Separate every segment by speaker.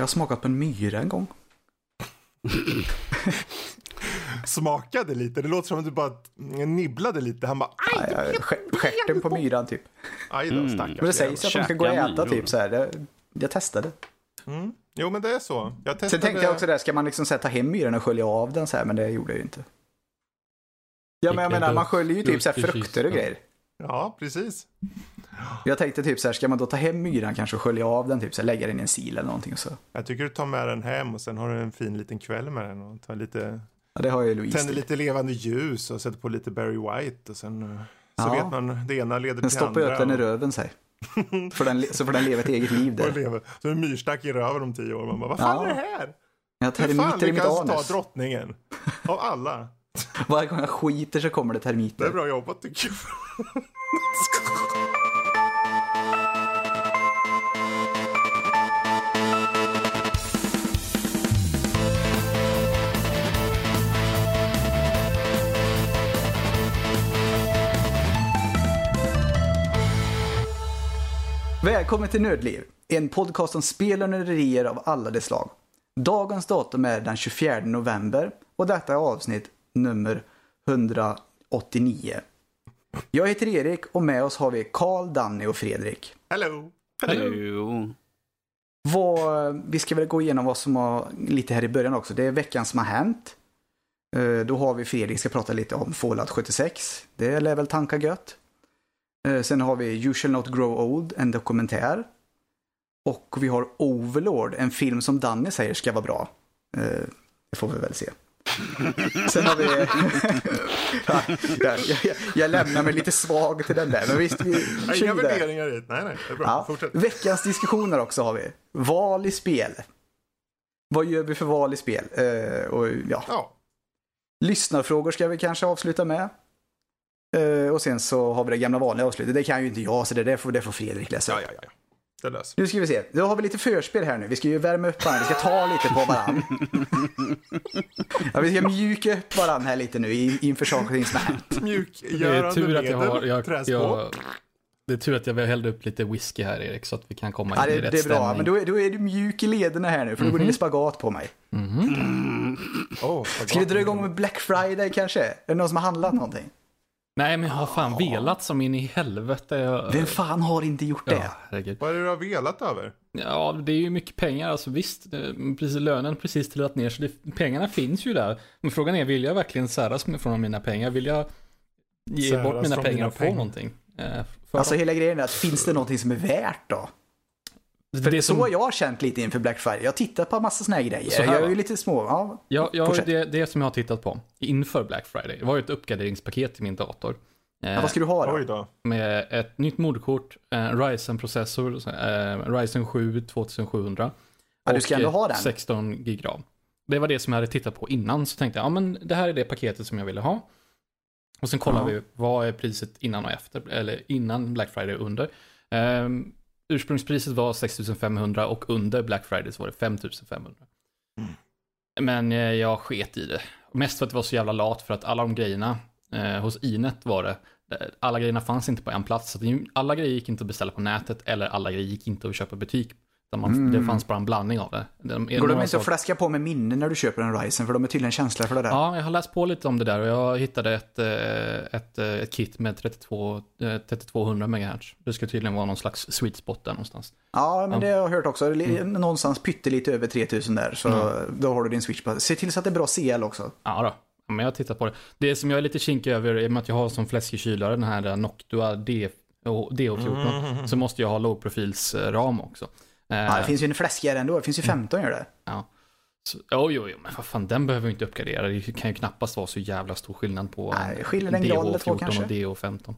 Speaker 1: jag har smakat på en myra en gång.
Speaker 2: Smakade lite, det låter som att du bara nibblade lite. Han bara aj,
Speaker 1: stjär- Stjärten på myran typ.
Speaker 2: aj då stackars.
Speaker 1: Men det sägs att de ska gå och äta typ så här. Det, jag testade.
Speaker 2: Mm. Jo men det är så. Jag testade...
Speaker 1: Sen tänkte jag också där, ska man liksom så här, ta hem myran och skölja av den så här, men det gjorde jag ju inte. Ja men jag menar, man sköljer ju typ så här frukter och grejer.
Speaker 2: Ja, precis.
Speaker 1: Jag tänkte typ så här, ska man då ta hem myran kanske och skölja av den, typ så här, lägga den i en sil eller någonting och så.
Speaker 2: Jag tycker du tar med den hem och sen har du en fin liten kväll med den och tar lite,
Speaker 1: Ja, det har ju Louise.
Speaker 2: tänder lite levande ljus och sätter på lite Barry White och sen eh, så
Speaker 1: Ja.
Speaker 2: vet man det ena leder
Speaker 1: Den
Speaker 2: till
Speaker 1: stoppar
Speaker 2: andra.
Speaker 1: upp den i röven sig. För den, så får den leva ett eget liv där.
Speaker 2: Så en myrstack i röven om tio år. Man bara, vad fan
Speaker 1: Ja.
Speaker 2: är det här?
Speaker 1: Jag
Speaker 2: Hur fan lyckas ta drottningen? Av alla.
Speaker 1: Varje gång jag skiter så kommer det
Speaker 2: Det är
Speaker 1: termiter.
Speaker 2: bra jobbat tycker jag.
Speaker 1: Välkommen till Nördliv. En podcast om spel och nörderier av alla de slag. Dagens datum är den 24 november och detta är avsnitt nummer 189. Jag heter Erik och med oss har vi Karl, Danny och Fredrik.
Speaker 2: Hello.
Speaker 3: Hello.
Speaker 1: Vad, vi ska väl gå igenom vad som har lite här i början också. Det är veckan som har hänt. Eh, Då har vi Fredrik ska prata lite om Fallout 76. Det lär väl tanka gött. Eh, Sen har vi You shall not grow old, en dokumentär. Och vi har Overlord, en film som Danny säger ska vara bra. Eh, Det får vi väl se. Sen har vi... ja, jag, jag, jag lämnar mig lite svag till den där. Men visst, vi
Speaker 2: Inga värderingar i det. Nej, nej. Det är bra.
Speaker 1: Ja.
Speaker 2: Fortsätt.
Speaker 1: Veckans diskussioner också har vi. Val i spel. Vad gör vi för val i spel? Eh, och ja,
Speaker 2: Ja.
Speaker 1: lyssnarfrågor ska vi kanske avsluta med. Eh, och sen så har vi det gamla vanliga avslutet. Det kan ju inte jag, så det där får, det får Fredrik läsa.
Speaker 2: Ja, ja, ja. Det löser
Speaker 1: Nu ska vi se. Då har vi lite förspel här nu. Vi ska ju värma upp varandra. Vi ska ta lite på varandra. ja, vi ska mjuka upp varandra här lite nu in- inför saker som har hänt.
Speaker 4: Det är
Speaker 2: Mjukgörande
Speaker 4: tur att jag har...
Speaker 2: medel.
Speaker 4: Jag, det är tur att jag hällde upp lite whisky här Erik så att vi kan komma in
Speaker 1: Ja, det,
Speaker 4: i rätt
Speaker 1: det är bra,
Speaker 4: stämning.
Speaker 1: men då är, då är du mjuk i lederna här nu, för då går du in i spagat på mig.
Speaker 2: Åh,
Speaker 1: Ska vi dra igång med Black Friday kanske? Är det någon som har handlat någonting?
Speaker 4: Nej, men jag har fan velat som in i helvete. Jag,
Speaker 1: Vem fan har inte gjort det?
Speaker 4: ja, herregud.
Speaker 2: Vad är det du har velat över?
Speaker 4: Ja, det är ju mycket pengar. Alltså visst, eh, precis, lönen precis trillat ner så det, pengarna finns ju där. Men frågan är, vill jag verkligen säras från mina pengar? Vill jag ge
Speaker 2: Säras
Speaker 4: bort mina pengar och få
Speaker 2: pengar.
Speaker 4: någonting? Eh, för
Speaker 1: Alltså hela grejen är att finns det någonting som är värt då? För
Speaker 4: det
Speaker 1: så
Speaker 4: som,
Speaker 1: har jag känt lite inför Black Friday. Jag tittar på massa såna här grejer.
Speaker 4: Så här,
Speaker 1: jag är ju lite små. Ja.
Speaker 4: Ja, ja det, det som jag har tittat på inför Black Friday, det var ju ett uppgraderingspaket till min dator. Eh,
Speaker 1: Ja, vad ska du ha då?
Speaker 4: Med ett nytt moderkort, eh, Ryzen-processor, eh, Ryzen 7 2700.
Speaker 1: Ja, du ska
Speaker 4: och,
Speaker 1: ändå
Speaker 4: eh,
Speaker 1: ha den.
Speaker 4: 16 gig ram. Det var det som jag hade tittat på innan, så tänkte jag, ja men det här är det paketet som jag ville ha. Och sen kollar
Speaker 1: Ja.
Speaker 4: vi, vad är priset innan och efter, eller innan Black Friday och under. Um, ursprungspriset var 6500 och under Black Friday så var det 5500.
Speaker 1: Mm.
Speaker 4: Men eh, jag sket i det. Mest för att det var så jävla lat för att alla de grejerna eh, hos Inet var det. eh, Alla grejerna fanns inte på en plats. Så alla grejer gick inte att beställa på nätet eller alla grejer gick inte att köpa i butik. Man,
Speaker 1: Mm.
Speaker 4: Det fanns bara en blandning av det. De,
Speaker 1: Går de inte att
Speaker 4: saker-
Speaker 1: flaska på med minnen när du köper en Ryzen? För de är tydligen känsliga för det där.
Speaker 4: Ja, jag har läst på lite om det där och jag hittade ett, eh, ett, eh, ett kit med 32, eh, 3200 MHz. Det ska tydligen vara någon slags sweet spot där någonstans.
Speaker 1: Ja, men
Speaker 4: Ja.
Speaker 1: det har jag hört också.
Speaker 4: Mm.
Speaker 1: Någonstans pyttelite över 3000 där. Så då har du din switch på. Se till så att det är bra CL också.
Speaker 4: Ja då. Ja, Men jag tittar på det. Det som jag är lite kinkig över, i och med att jag har som fläskig kylare den här Noctua D, och DO14, så måste jag ha lågprofilsram också. Eh,
Speaker 1: Ja, det finns ju en fläskigare ändå. Det finns ju 15 gör det.
Speaker 4: Ja. Så, jo, jo, jo, men vad fan, den behöver vi inte uppgradera. Det kan ju knappast vara så jävla stor skillnad på
Speaker 1: Nej, skiljer en grad eller två
Speaker 4: DH14
Speaker 1: kanske?
Speaker 4: och DH15.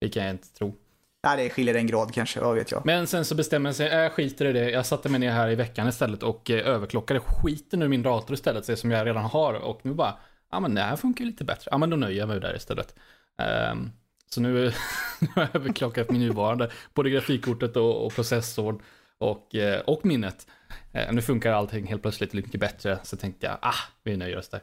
Speaker 4: Det kan jag inte tro.
Speaker 1: Ja, det skiljer en grad kanske. Vad vet jag.
Speaker 4: Men sen så bestämmer jag sig, jag skiter i det. Jag satte mig ner här i veckan istället och eh, överklockade skiten ur min dator istället, det som jag redan har. Och nu bara, ja men det här funkar ju lite bättre. Ja men då nöjer jag mig där istället. Ehm, så nu, nu har jag överklockat min nuvarande, både grafikkortet och, och processorn och, eh, och minnet. Eh, nu funkar allting helt plötsligt lite mycket bättre, så tänkte jag, ah, vi nöjer oss där.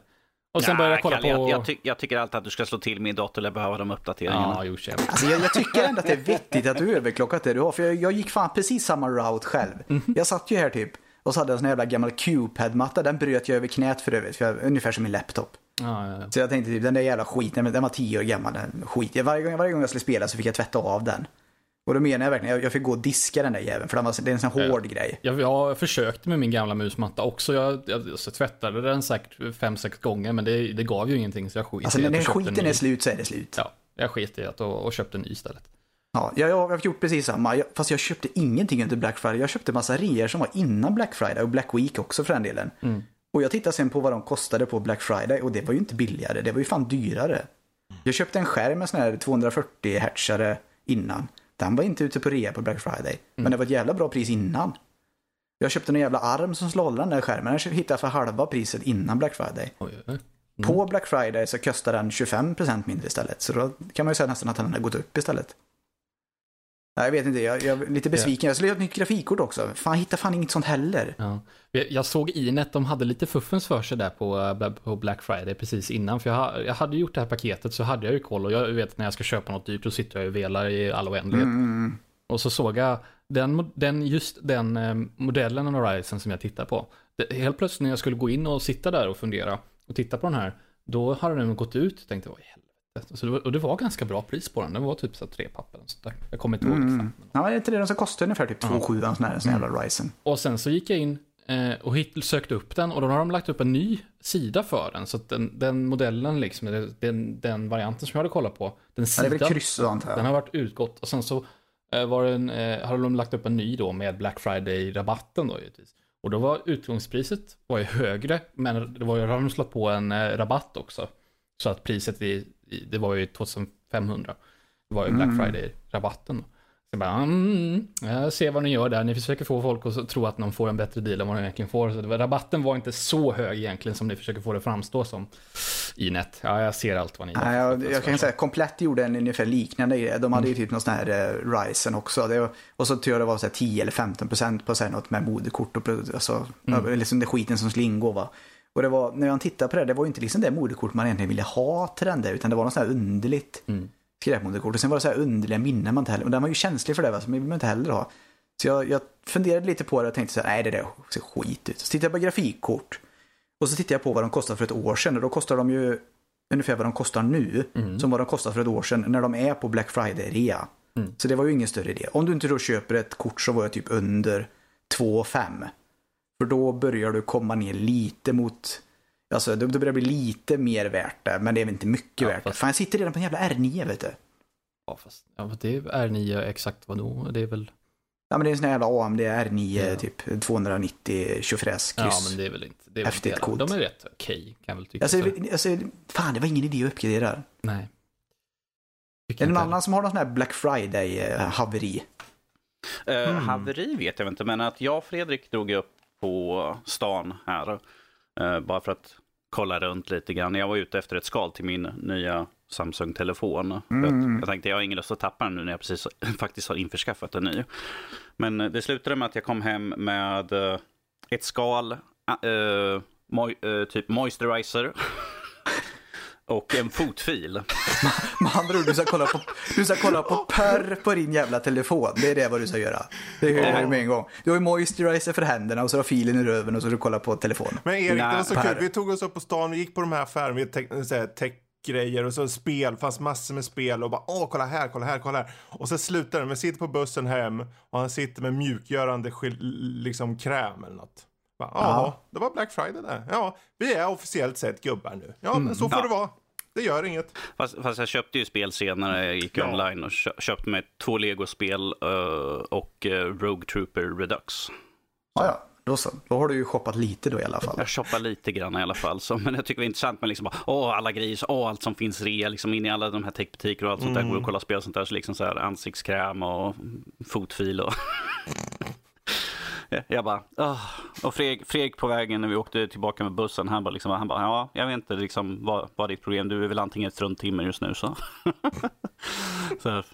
Speaker 4: Och sen började jag kolla
Speaker 3: Kalle,
Speaker 4: på...
Speaker 3: jag, jag, ty jag tycker alltid att du ska slå till min dator eller behöva de uppdateringarna.
Speaker 4: Ja, jo.
Speaker 1: Alltså, jag, jag tycker ändå att det är vettigt att du överklockat det du har. För jag, jag gick fan precis samma route själv.
Speaker 4: Mhm.
Speaker 1: Jag satt ju här typ Och så hade jag en sån jävla gammal Q-pad-matta. Den bröt jag över knät för övrigt. För jag, ungefär som min laptop.
Speaker 4: Ja, ja, ja.
Speaker 1: Så jag tänkte typ, den där jävla skiten, men den var tio år gammal. Den skit. Varje, gång, varje gång jag skulle spela så fick jag tvätta av den. Och då menar jag verkligen, jag, jag fick gå och diska den där jäveln. För den var, det är en sån
Speaker 4: Ja.
Speaker 1: hård grej.
Speaker 4: Jag, jag försökte med min gamla musmatta också. Jag, jag, så tvättade den säkert fem sex gånger, men det, det gav ju ingenting. Så jag skit
Speaker 1: Alltså när den skiten är slut så är det slut.
Speaker 4: Ja, jag skit i att och, och köpte en ny istället.
Speaker 1: Ja, jag, jag har gjort precis samma. Jag, fast jag köpte ingenting under Black Friday. Jag köpte massa reor som var innan Black Friday och Black Week också för den delen.
Speaker 4: Mm.
Speaker 1: Och jag tittade sen på vad de kostade på Black Friday och det var ju inte billigare. Det var ju fan dyrare. Jag köpte en skärm med sån här 240 hertzare innan. Den var inte ute på rea på Black Friday. Men det var ett jävla bra pris innan. Jag köpte en jävla arm som slår den där skärmen. Den hittade jag för halva priset innan Black Friday.
Speaker 4: Oj, oj.
Speaker 1: På Black Friday så kostar den 25% mindre istället. Så då kan man ju säga nästan att den har gått upp istället. Nej, jag vet inte, jag, jag är lite besviken. Jag skulle göra ett nytt grafikkort också. Fan, jag hittar fan inget sånt heller.
Speaker 4: Ja. Jag såg Inet, de hade lite fuffens för sig där på, eh, på Black Friday precis innan. För jag, ha- jag hade gjort det här paketet så hade jag ju koll och jag vet när jag ska köpa något dyrt så sitter jag och velar i all oändlighet.
Speaker 1: Mm,
Speaker 4: Och så såg jag den, den, just den eh, modellen av Horizon som jag tittar på. Det, helt plötsligt när jag skulle gå in och sitta där och fundera och titta på den här, då hade den gått ut tänkte vad i helvete. Så det var, och det var ganska bra pris på den, den var typ så tre papper. sånt där. Jag kommer inte ihåg
Speaker 1: mm.
Speaker 4: exakt.
Speaker 1: Ja, det är inte det de som kostar ungefär typ 2 7 en sån här, sån jävla Ryzen.
Speaker 4: Och sen så gick jag in eh, och hit, sökte upp den och då har de lagt upp en ny sida för den. Så att den, den modellen, liksom, den, den varianten som jag hade kollat på, den
Speaker 1: Ja, det
Speaker 4: sidan,
Speaker 1: väl kryss
Speaker 4: den har varit utgått. Och sen så eh, var den, eh, hade de lagt upp en ny då med Black Friday-rabatten då givetvis. Och då var utgångspriset var ju högre, men det var ju, hade de slått på en eh, rabatt också. Så att priset, i, det var ju 2500. Det var ju Black
Speaker 1: Mm.
Speaker 4: Friday-rabatten. Så jag bara, mm, jag ser vad ni gör där. Ni försöker få folk att tro att de får en bättre deal än vad de egentligen får. Så var, rabatten var inte så hög egentligen som ni försöker få det framstå som i net. Ja, jag ser allt vad ni
Speaker 1: Nej, jag, jag kan säga komplett gjorde en ungefär liknande grej. De hade ju typ någon sån här eh, Ryzen också. Det och så tror jag det var så här 10 eller 15 procent på så här något med moderkort och alltså, liksom det skiten som skulle ingå va. Och det var, när jag tittade på det, det var ju inte liksom det moderkort man egentligen ville ha till den där, utan det var något sånt här underligt
Speaker 4: Mm.
Speaker 1: skräpmoderkort. Och sen var det så här underliga minnen man inte heller, och den var ju känslig för det va, så vill man inte heller ha. Så jag, jag funderade lite på det och tänkte så här, nej det där ser skit ut. Så tittade jag på grafikkort. Och så tittade jag på vad de kostade för ett år sedan och då kostar de ju ungefär vad de kostar nu.
Speaker 4: Mm.
Speaker 1: Som vad de kostade för ett år sedan när de är på Black Friday-rea.
Speaker 4: Mm.
Speaker 1: Så det var ju ingen större idé. Om du inte då köper ett kort som var typ under 2,5. För då börjar du komma ner lite mot Alltså det, det börjar bli lite mer värt det, men det är väl inte mycket
Speaker 4: Ja,
Speaker 1: värt det. Fan jag sitter redan på en jävla R9 vet du.
Speaker 4: Ja, fast ja, det är 9 exakt vad då? Det är väl...
Speaker 1: Ja men det är en sån här jävla AMD R9
Speaker 4: Ja.
Speaker 1: typ 290 tjofräs kryss.
Speaker 4: Ja, men det är väl inte... Det är väl
Speaker 1: Häftigt
Speaker 4: inte
Speaker 1: coolt.
Speaker 4: De är rätt okej, kan jag väl tycka.
Speaker 1: Alltså,
Speaker 4: så.
Speaker 1: alltså, fan det var ingen idé att uppgradera.
Speaker 4: Nej. Tycker
Speaker 1: Är det någon annan som har någon sån här Black Friday-haveri?
Speaker 3: Eh,
Speaker 2: Mm.
Speaker 3: Haveri vet jag inte, men att jag och Fredrik drog upp på stan här. eh, bara för att kolla runt lite grann. Jag var ute efter ett skal till min nya Samsung-telefon. För
Speaker 1: Mm.
Speaker 3: att Jag tänkte jag har ingen lust att tappa den nu när jag precis faktiskt har införskaffat en ny. Men eh, det slutade med att jag kom hem med eh, ett skal, eh, moj- eh, typ moisturizer och en fotfil.
Speaker 1: Med andra ord, du ska kolla på, du ska kolla på perr på din jävla telefon. Det är det vad du ska göra. Det hör jag med en gång. Du har ju moisturizer för händerna och så har du filen i röven och så ska du kolla på telefonen.
Speaker 2: Men Erik, det
Speaker 3: Nej,
Speaker 2: var så kul. Vi tog oss upp på stan, vi gick på de här affärerna, vi te- så här tech-grejer och så spel, fanns massor med spel och bara åh, kolla här, kolla här, kolla här. Och så slutar det, vi sitter på bussen hem och han sitter med mjukgörande skil- liksom kräm eller något. Bara, Ja, det var Black Friday där. Ja, vi är officiellt sett gubbar nu. Ja, men så får
Speaker 3: Ja.
Speaker 2: det vara. Det gör inget.
Speaker 3: Fast, fast jag köpte ju spel senare, jag gick
Speaker 2: Ja.
Speaker 3: online och kö- köpte mig två legospel uh, och eh, Rogue Trooper Redux.
Speaker 1: Ja, ja. Då så. Då har du ju shoppat lite då i alla fall.
Speaker 3: Jag shoppar lite grann i alla fall, så, men jag tycker det är intressant med liksom bara, åh, alla grejer, åh, allt som finns rea, liksom in i alla de här techbutiker och allt sånt där, går och kolla spel och sånt där, så liksom så här ansiktskräm och fotfil och Jag bara, åh. och Fredrik, Fredrik på vägen när vi åkte tillbaka med bussen, han bara, liksom, han bara ja, jag vet inte liksom, vad, vad är ditt problem, du är väl antingen ett strunttimmer just nu så. så här,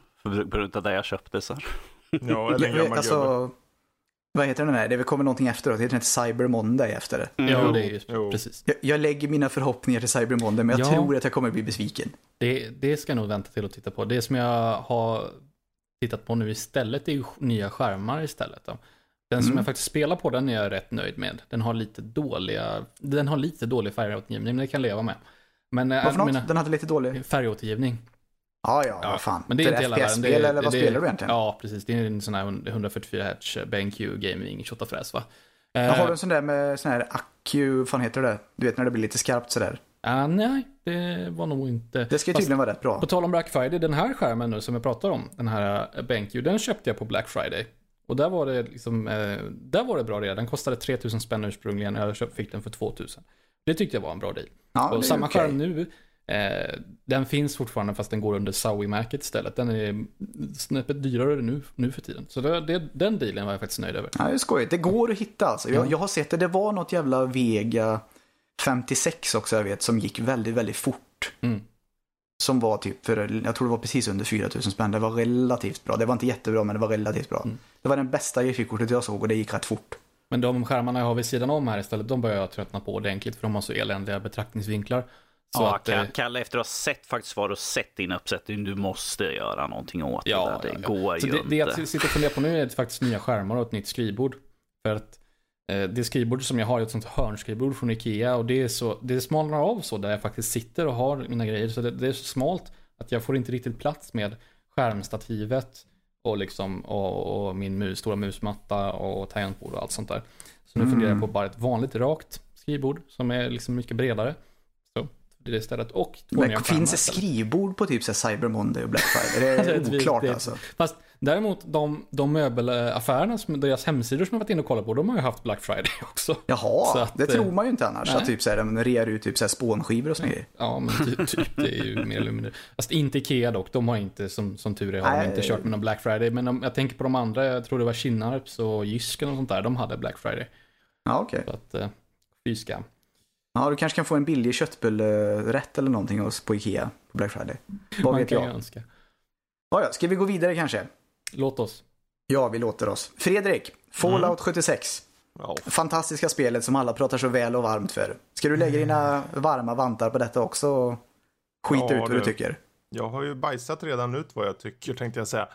Speaker 3: på det jag köpte så. här.
Speaker 2: Ja, eller en gammal
Speaker 1: alltså, vad heter den här? Det kommer någonting efteråt. Det heter inte Cyber Monday efter det.
Speaker 4: Ja,
Speaker 2: Jo,
Speaker 4: det är ju
Speaker 2: jo.
Speaker 4: precis.
Speaker 1: Jag, jag lägger mina förhoppningar till Cyber Monday, men jag
Speaker 4: Ja.
Speaker 1: tror att jag kommer bli besviken.
Speaker 4: Det, det ska jag nog vänta till att titta på. Det som jag har tittat på nu istället är ju nya skärmar istället. Då. Den som
Speaker 1: Mm.
Speaker 4: jag faktiskt spelar på, den är jag rätt nöjd med. Den har lite dåliga, den har lite dålig färgåtergivning, men det kan jag leva med. Men eh,
Speaker 1: Vad för något?
Speaker 4: mina-
Speaker 1: Den hade lite dålig...
Speaker 4: färgåtergivning.
Speaker 1: Ja, ja, vad fan.
Speaker 4: Men det är inte hela världen. Det är-
Speaker 1: eller vad
Speaker 4: det
Speaker 1: spelar du egentligen?
Speaker 4: Ja, precis. Det är en sån här 144 Hz BenQ Gaming 28 fräs va? Eh,
Speaker 1: har du en sån där med sån här accu, vad fan heter det? Du vet när det blir lite skarpt sådär.
Speaker 4: ah, nej, det var nog inte.
Speaker 1: Det ska
Speaker 4: Fast-
Speaker 1: tydligen vara rätt bra.
Speaker 4: På tal om Black Friday, den här skärmen nu som jag pratar om, den här BenQ, den köpte jag på Black Friday. Och där var det liksom, eh, där var det bra redan. Den kostade 3000 spänn ursprungligen, jag köpt, fick den för 2000. Det tyckte jag var en bra deal.
Speaker 1: Ja,
Speaker 4: och samma
Speaker 1: okej.
Speaker 4: skärm nu, eh, den finns fortfarande fast den går under Zowie-märket istället. Den är snäppet dyrare nu, nu för tiden. Så det, det, den dealen var jag faktiskt nöjd över.
Speaker 1: Ja, det är skojigt. Det går att hitta alltså. Jag,
Speaker 4: Ja.
Speaker 1: jag har sett det. Det var något jävla Vega 56 också jag vet som gick väldigt, väldigt fort.
Speaker 4: Mm.
Speaker 1: Som var typ för, jag tror det var precis under 4000 spänn. Det var relativt bra. Det var inte jättebra men det var relativt bra.
Speaker 4: Mm.
Speaker 1: Det var den bästa grafikkortet jag såg och det gick rätt fort.
Speaker 4: Men de skärmarna jag har vid sidan om här istället, de börjar jag tröttna på ordentligt för de har så eländiga betraktningsvinklar. Så
Speaker 3: ja,
Speaker 4: att, eh,
Speaker 3: Ka- Kalle, efter att ha sett faktiskt vad du har sett din uppsättning, du måste göra någonting åt
Speaker 4: Ja,
Speaker 3: det där. Det
Speaker 4: ja, ja.
Speaker 3: går
Speaker 4: så
Speaker 3: ju
Speaker 4: det,
Speaker 3: inte.
Speaker 4: det jag sitter och funderar på nu är faktiskt nya skärmar och ett nytt skrivbord. För att eh, det skrivbord som jag har är ett sånt hörnskrivbord från Ikea och det är så, det smalnar av så där jag faktiskt sitter och har mina grejer. Så det, det är så smalt att jag får inte riktigt plats med skärmstativet och liksom och, och min mus, stora musmatta och tangentbord och allt sånt där. Så nu
Speaker 1: Mm.
Speaker 4: funderar jag på bara ett vanligt rakt skrivbord som är liksom mycket bredare. Det istället. Och två nya
Speaker 1: finns det skrivbord på typ så Cyber Monday och Black Friday? Det
Speaker 4: är ett-
Speaker 1: oklart alltså.
Speaker 4: Fast däremot de, de möbelaffärerna, som, deras hemsidor som jag varit inne och kollat på, de har ju haft Black Friday också.
Speaker 1: Jaha,
Speaker 4: att,
Speaker 1: det
Speaker 4: eh,
Speaker 1: tror man ju inte annars.
Speaker 4: nej.
Speaker 1: Att typ så här, de rear ut typ så här spånskivor och grejer.
Speaker 4: Ja, men typ, typ det är ju mer eller mindre. Fast inte Ikea dock, de har inte, som, som tur är, har de inte kört med någon Black Friday. Men om, jag tänker på de andra, jag tror det var Kinnarps och Jysken och sånt där, de hade Black Friday.
Speaker 1: Ja, okej.
Speaker 4: Så att, eh, fy skam.
Speaker 1: Ja, du kanske kan få en billig köttbullrätt eller någonting hos- på Ikea på Black Friday. Vad
Speaker 4: Man
Speaker 1: vet jag?
Speaker 4: önska.
Speaker 1: Ja, ja, ska vi gå vidare kanske?
Speaker 4: Låt oss.
Speaker 1: Ja, vi låter oss. Fredrik, Fallout 76.
Speaker 2: Ja,
Speaker 1: Fantastiska spelet som alla pratar så väl och varmt för. Ska du lägga dina varma vantar på detta också och skita
Speaker 2: Ja,
Speaker 1: ut vad du
Speaker 2: du.
Speaker 1: tycker?
Speaker 2: jag har ju bajsat redan ut vad jag tycker tänkte jag säga.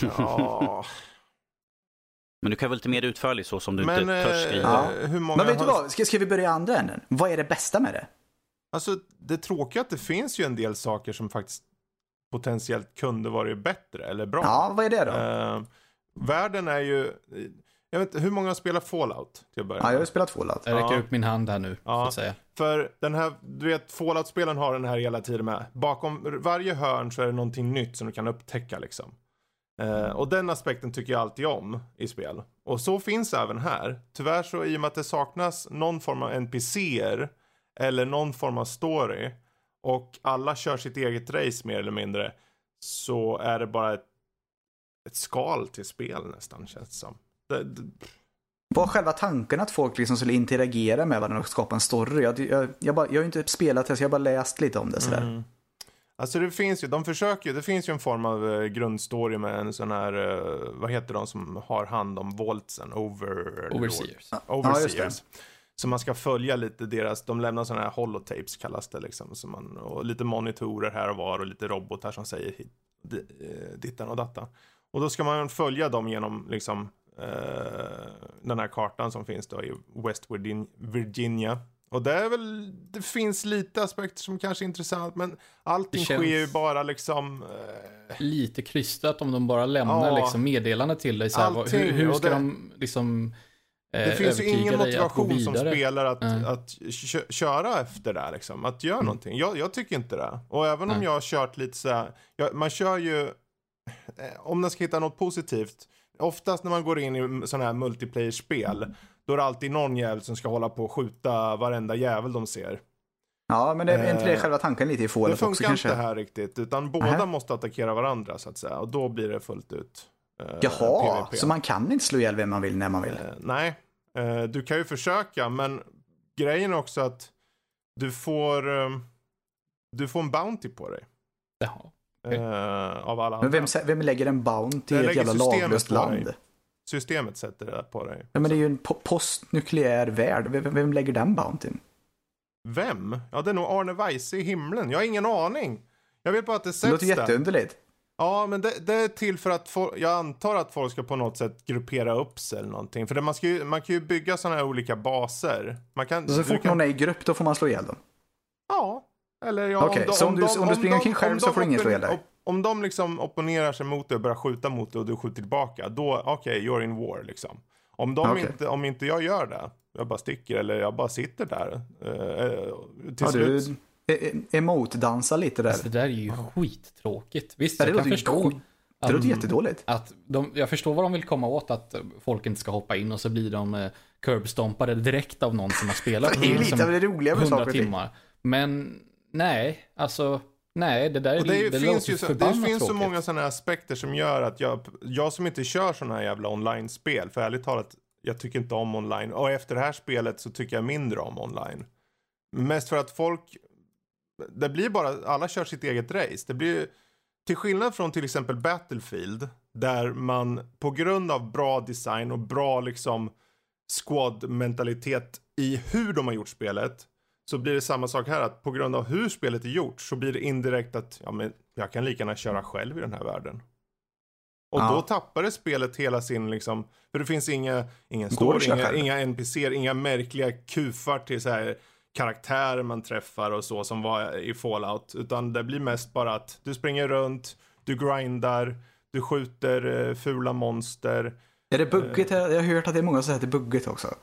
Speaker 2: Ja,
Speaker 3: Men du kan vara lite mer utförlig så som du
Speaker 2: men
Speaker 3: inte törs
Speaker 2: eh,
Speaker 3: skriva.
Speaker 1: Ja.
Speaker 2: hur många
Speaker 1: Men vet du
Speaker 2: har-
Speaker 1: vad, ska, ska vi börja i andra änden? Vad är det bästa med det?
Speaker 2: Alltså det tråkiga är att det finns ju en del saker som faktiskt potentiellt kunde varit bättre eller bra.
Speaker 1: Ja, vad är det då?
Speaker 2: Eh, världen är ju, jag vet inte, hur många spelar Fallout till att börja
Speaker 1: Ja, jag har spelat Fallout.
Speaker 4: Jag räcker
Speaker 2: Ja.
Speaker 4: upp min hand här nu, så
Speaker 2: Ja.
Speaker 4: att säga.
Speaker 2: För den här, du vet Fallout-spelen har den här hela tiden med. Bakom varje hörn så är det någonting nytt som du kan upptäcka liksom. Eh, och den aspekten tycker jag alltid om i spel. Och så finns även här. Tyvärr så i och med att det saknas någon form av NPCer eller någon form av story och alla kör sitt eget race mer eller mindre så är det bara ett, ett skal till spel nästan känns det som. Det, det,
Speaker 1: Var själva tanken att folk liksom skulle interagera med varandra och skapa en story? Jag, jag, jag, bara, jag har ju inte spelat det så jag har bara läst lite om det sådär.
Speaker 2: Mm. Alltså det finns ju, de försöker ju, det finns ju en form av eh, grundstory med en sån här, eh, vad heter de som har hand om voltsen? Over...
Speaker 4: Overseers.
Speaker 2: Overseers.
Speaker 1: Ja,
Speaker 2: Så man ska följa lite deras, de lämnar sådana här holotapes kallas det liksom. Så man, och lite monitorer här och var och lite robotar som säger hit, eh, dittan och dattan. Och då ska man följa dem genom liksom eh, den här kartan som finns då i West Virgin- Virginia. Och det är väl, det finns lite aspekter som kanske är intressant men allting sker ju bara liksom eh,
Speaker 4: Lite krystat om de bara lämnar
Speaker 2: Ja.
Speaker 4: liksom meddelande till dig. Så här,
Speaker 2: Allting,
Speaker 4: hur, hur ska
Speaker 2: det-
Speaker 4: de liksom eh,
Speaker 2: Det finns ju ingen motivation som spelare att,
Speaker 4: Nej.
Speaker 2: att kö köra efter det liksom. Att göra
Speaker 4: Mm.
Speaker 2: någonting. Jag, jag tycker inte det. Och även om jag har kört lite så här, jag, man kör ju, eh, om man ska hitta något positivt, oftast när man går in i sådana här multiplayer-spel, då är det alltid någon jävel som ska hålla på och skjuta varenda jävel de ser.
Speaker 1: Ja, men det är inte det
Speaker 2: Eh,
Speaker 1: själva tanken lite i
Speaker 2: Det
Speaker 1: Fallout också
Speaker 2: funkar
Speaker 1: kanske?
Speaker 2: inte här riktigt, utan båda
Speaker 1: Nähä.
Speaker 2: måste attackera varandra så att säga. Och då blir det fullt ut. eh,
Speaker 1: Jaha,
Speaker 2: PVP.
Speaker 1: så man kan inte slå ihjäl vem man vill när man vill?
Speaker 2: Eh, nej, eh, du kan ju försöka, men grejen är också att du får, eh, du får en Bounty på dig.
Speaker 4: Jaha. Okej.
Speaker 2: eh, av alla
Speaker 1: Men
Speaker 2: andra.
Speaker 1: vem, vem lägger en bounty
Speaker 2: Det
Speaker 1: i ett jävla laglöst land?
Speaker 2: dig. Systemet sätter det på dig.
Speaker 1: Ja, men det är ju en po- postnukleär värld. Vem, vem lägger den bountyn?
Speaker 2: Vem? Ja, det är nog Arne Weise i himlen. Jag har ingen aning. Jag vet bara att det
Speaker 1: Det
Speaker 2: sätts
Speaker 1: låter
Speaker 2: där.
Speaker 1: jätteunderligt.
Speaker 2: Ja, men det, det är till för att folk, jag antar att folk ska på något sätt gruppera upp sig eller någonting. För det, man, ju, man kan ju bygga sådana här olika baser. Man kan,
Speaker 1: Så fort
Speaker 2: kan,
Speaker 1: någon är i grupp då får man slå ihjäl dem.
Speaker 2: Ja. Eller ja,
Speaker 1: Okej, så om du- om du springer omkring själv så får du ingen slå ihjäl dig?
Speaker 2: Om, de liksom opponerar sig mot dig och börjar skjuta mot dig och du skjuter tillbaka, då okej, you're in war liksom. Om, de
Speaker 1: Okej.
Speaker 2: inte, om inte jag gör det, jag bara sticker eller jag bara sitter där. Eh, till
Speaker 1: Ja, du
Speaker 2: slut.
Speaker 1: e- e- emote-dansa lite där.
Speaker 4: Alltså, det där är ju skittråkigt. Visst,
Speaker 1: det
Speaker 4: jag kan förstå
Speaker 1: Det låter
Speaker 4: um,
Speaker 1: jättedåligt.
Speaker 4: att de, jag förstår vad de vill komma åt, att eh, folk inte ska hoppa in och så blir de eh, curbstompade direkt av någon som har spelat
Speaker 1: Det är lite
Speaker 4: som
Speaker 1: av det roliga med
Speaker 4: 100
Speaker 1: saker och ting.
Speaker 4: timmar. Men nej, alltså nej, det där
Speaker 2: Och det, är
Speaker 4: det
Speaker 2: finns ju så, det finns så
Speaker 4: tråkigt.
Speaker 2: många sådana aspekter som gör att jag, jag som inte kör sådana här jävla online-spel, för ärligt talat, jag tycker inte om online. Och efter det här spelet så tycker jag mindre om online. Mest för att folk, det blir bara, alla kör sitt eget race. Det blir, till skillnad från till exempel Battlefield, där man på grund av bra design och bra liksom squad-mentalitet i hur de har gjort spelet, så blir det samma sak här att på grund av hur spelet är gjort så blir det indirekt att ja, men jag kan lika gärna köra själv i den här världen. Och
Speaker 1: Ja.
Speaker 2: då tappar det spelet hela sin liksom, för det finns inga, ingen story, inga, inga NPCer, inga märkliga kufar till så här karaktärer man träffar och så som var i Fallout. Utan det blir mest bara att du springer runt, du grindar, du skjuter eh, fula monster.
Speaker 1: Är det buggigt? Jag har hört att det är många som säger att det är buggigt också.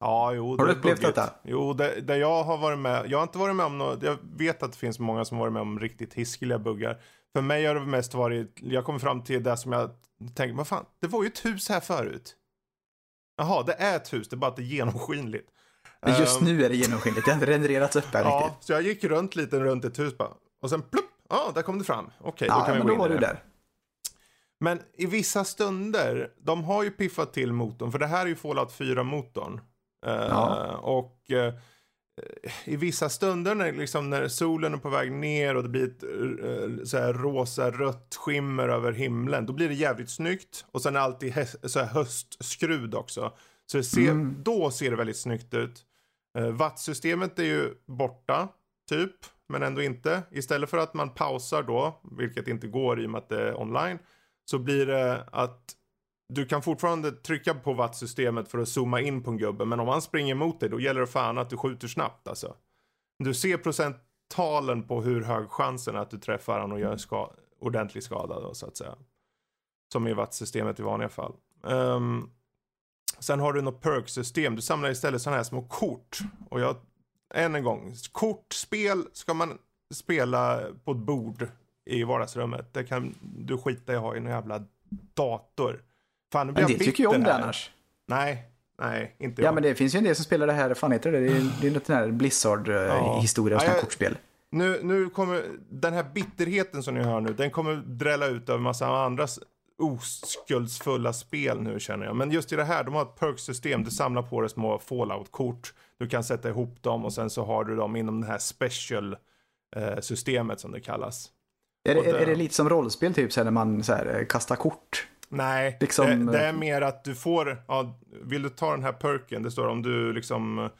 Speaker 2: Ja, jo.
Speaker 1: Har du upplevt
Speaker 2: buggigt.
Speaker 1: detta?
Speaker 2: Jo, det, det jag har varit med, jag har inte varit med om något, jag vet att det finns många som varit med om riktigt hiskeliga buggar. För mig har det mest varit, jag kommer fram till det som jag tänker, vad fan, det var ju ett hus här förut. Jaha, det är ett hus, det är bara att det är genomskinligt.
Speaker 1: Men just
Speaker 2: Ehm,
Speaker 1: nu är det genomskinligt. Det har inte renderats upp här
Speaker 2: Ja,
Speaker 1: riktigt.
Speaker 2: så jag gick runt lite runt ett hus bara. Och sen plupp, ja, där kom det fram. Okej, då
Speaker 1: Ja,
Speaker 2: kan vi gå
Speaker 1: då
Speaker 2: in
Speaker 1: var
Speaker 2: i
Speaker 1: du där.
Speaker 2: Men i vissa stunder, de har ju piffat till motorn, för det här är ju Fallout 4-motorn. Eh,
Speaker 1: Ja.
Speaker 2: Och eh, i vissa stunder när, liksom, när solen är på väg ner och det blir ett eh, så här rosa-rött skimmer över himlen, då blir det jävligt snyggt. Och sen alltid så här höstskrud också. Så ser,
Speaker 1: Mm.
Speaker 2: då ser det väldigt snyggt ut. Wattsystemet är ju borta, typ, men ändå inte. Istället för att man pausar då, vilket inte går i och med att det är online, så blir det att du kan fortfarande trycka på wattsystemet för att zooma in på en gubbe, men om han springer emot dig då gäller det fan att du skjuter snabbt alltså. Du ser procenttalen på hur hög chansen är att du träffar han och gör en ska ordentlig skada då så att säga. Som i wattsystemet i vanliga fall. Um, sen har du något perk-system. Du samlar istället sådana här små kort. Och jag, än en gång, kortspel ska man spela på ett bord i vardagsrummet. Det kan du skita i att ha i en jävla dator. Fan, nu blir
Speaker 1: Men
Speaker 2: jag
Speaker 1: det tycker jag om det annars.
Speaker 2: Nej, nej, inte
Speaker 1: Ja,
Speaker 2: jag.
Speaker 1: men det finns ju en del som spelar det här, fan heter det? Det är, det är något sån här Blizzard-historia,
Speaker 2: Ja,
Speaker 1: här
Speaker 2: jag-
Speaker 1: kortspel.
Speaker 2: Nu, nu kommer den här bitterheten som ni hör nu, den kommer drälla ut över massa andra oskuldsfulla spel nu känner jag. Men just i det här, de har ett perk-system. Du samlar på dig små fallout-kort. Du kan sätta ihop dem och sen så har du dem inom det här special-systemet som det kallas.
Speaker 1: Är det,
Speaker 2: och det-
Speaker 1: är det lite som rollspel typ, så här, när man så här, eh, kastar kort?
Speaker 2: Nej,
Speaker 1: Liksom,
Speaker 2: det, det är
Speaker 1: eh,
Speaker 2: mer att du får, ja, vill du ta den här perken, det står om du liksom eh,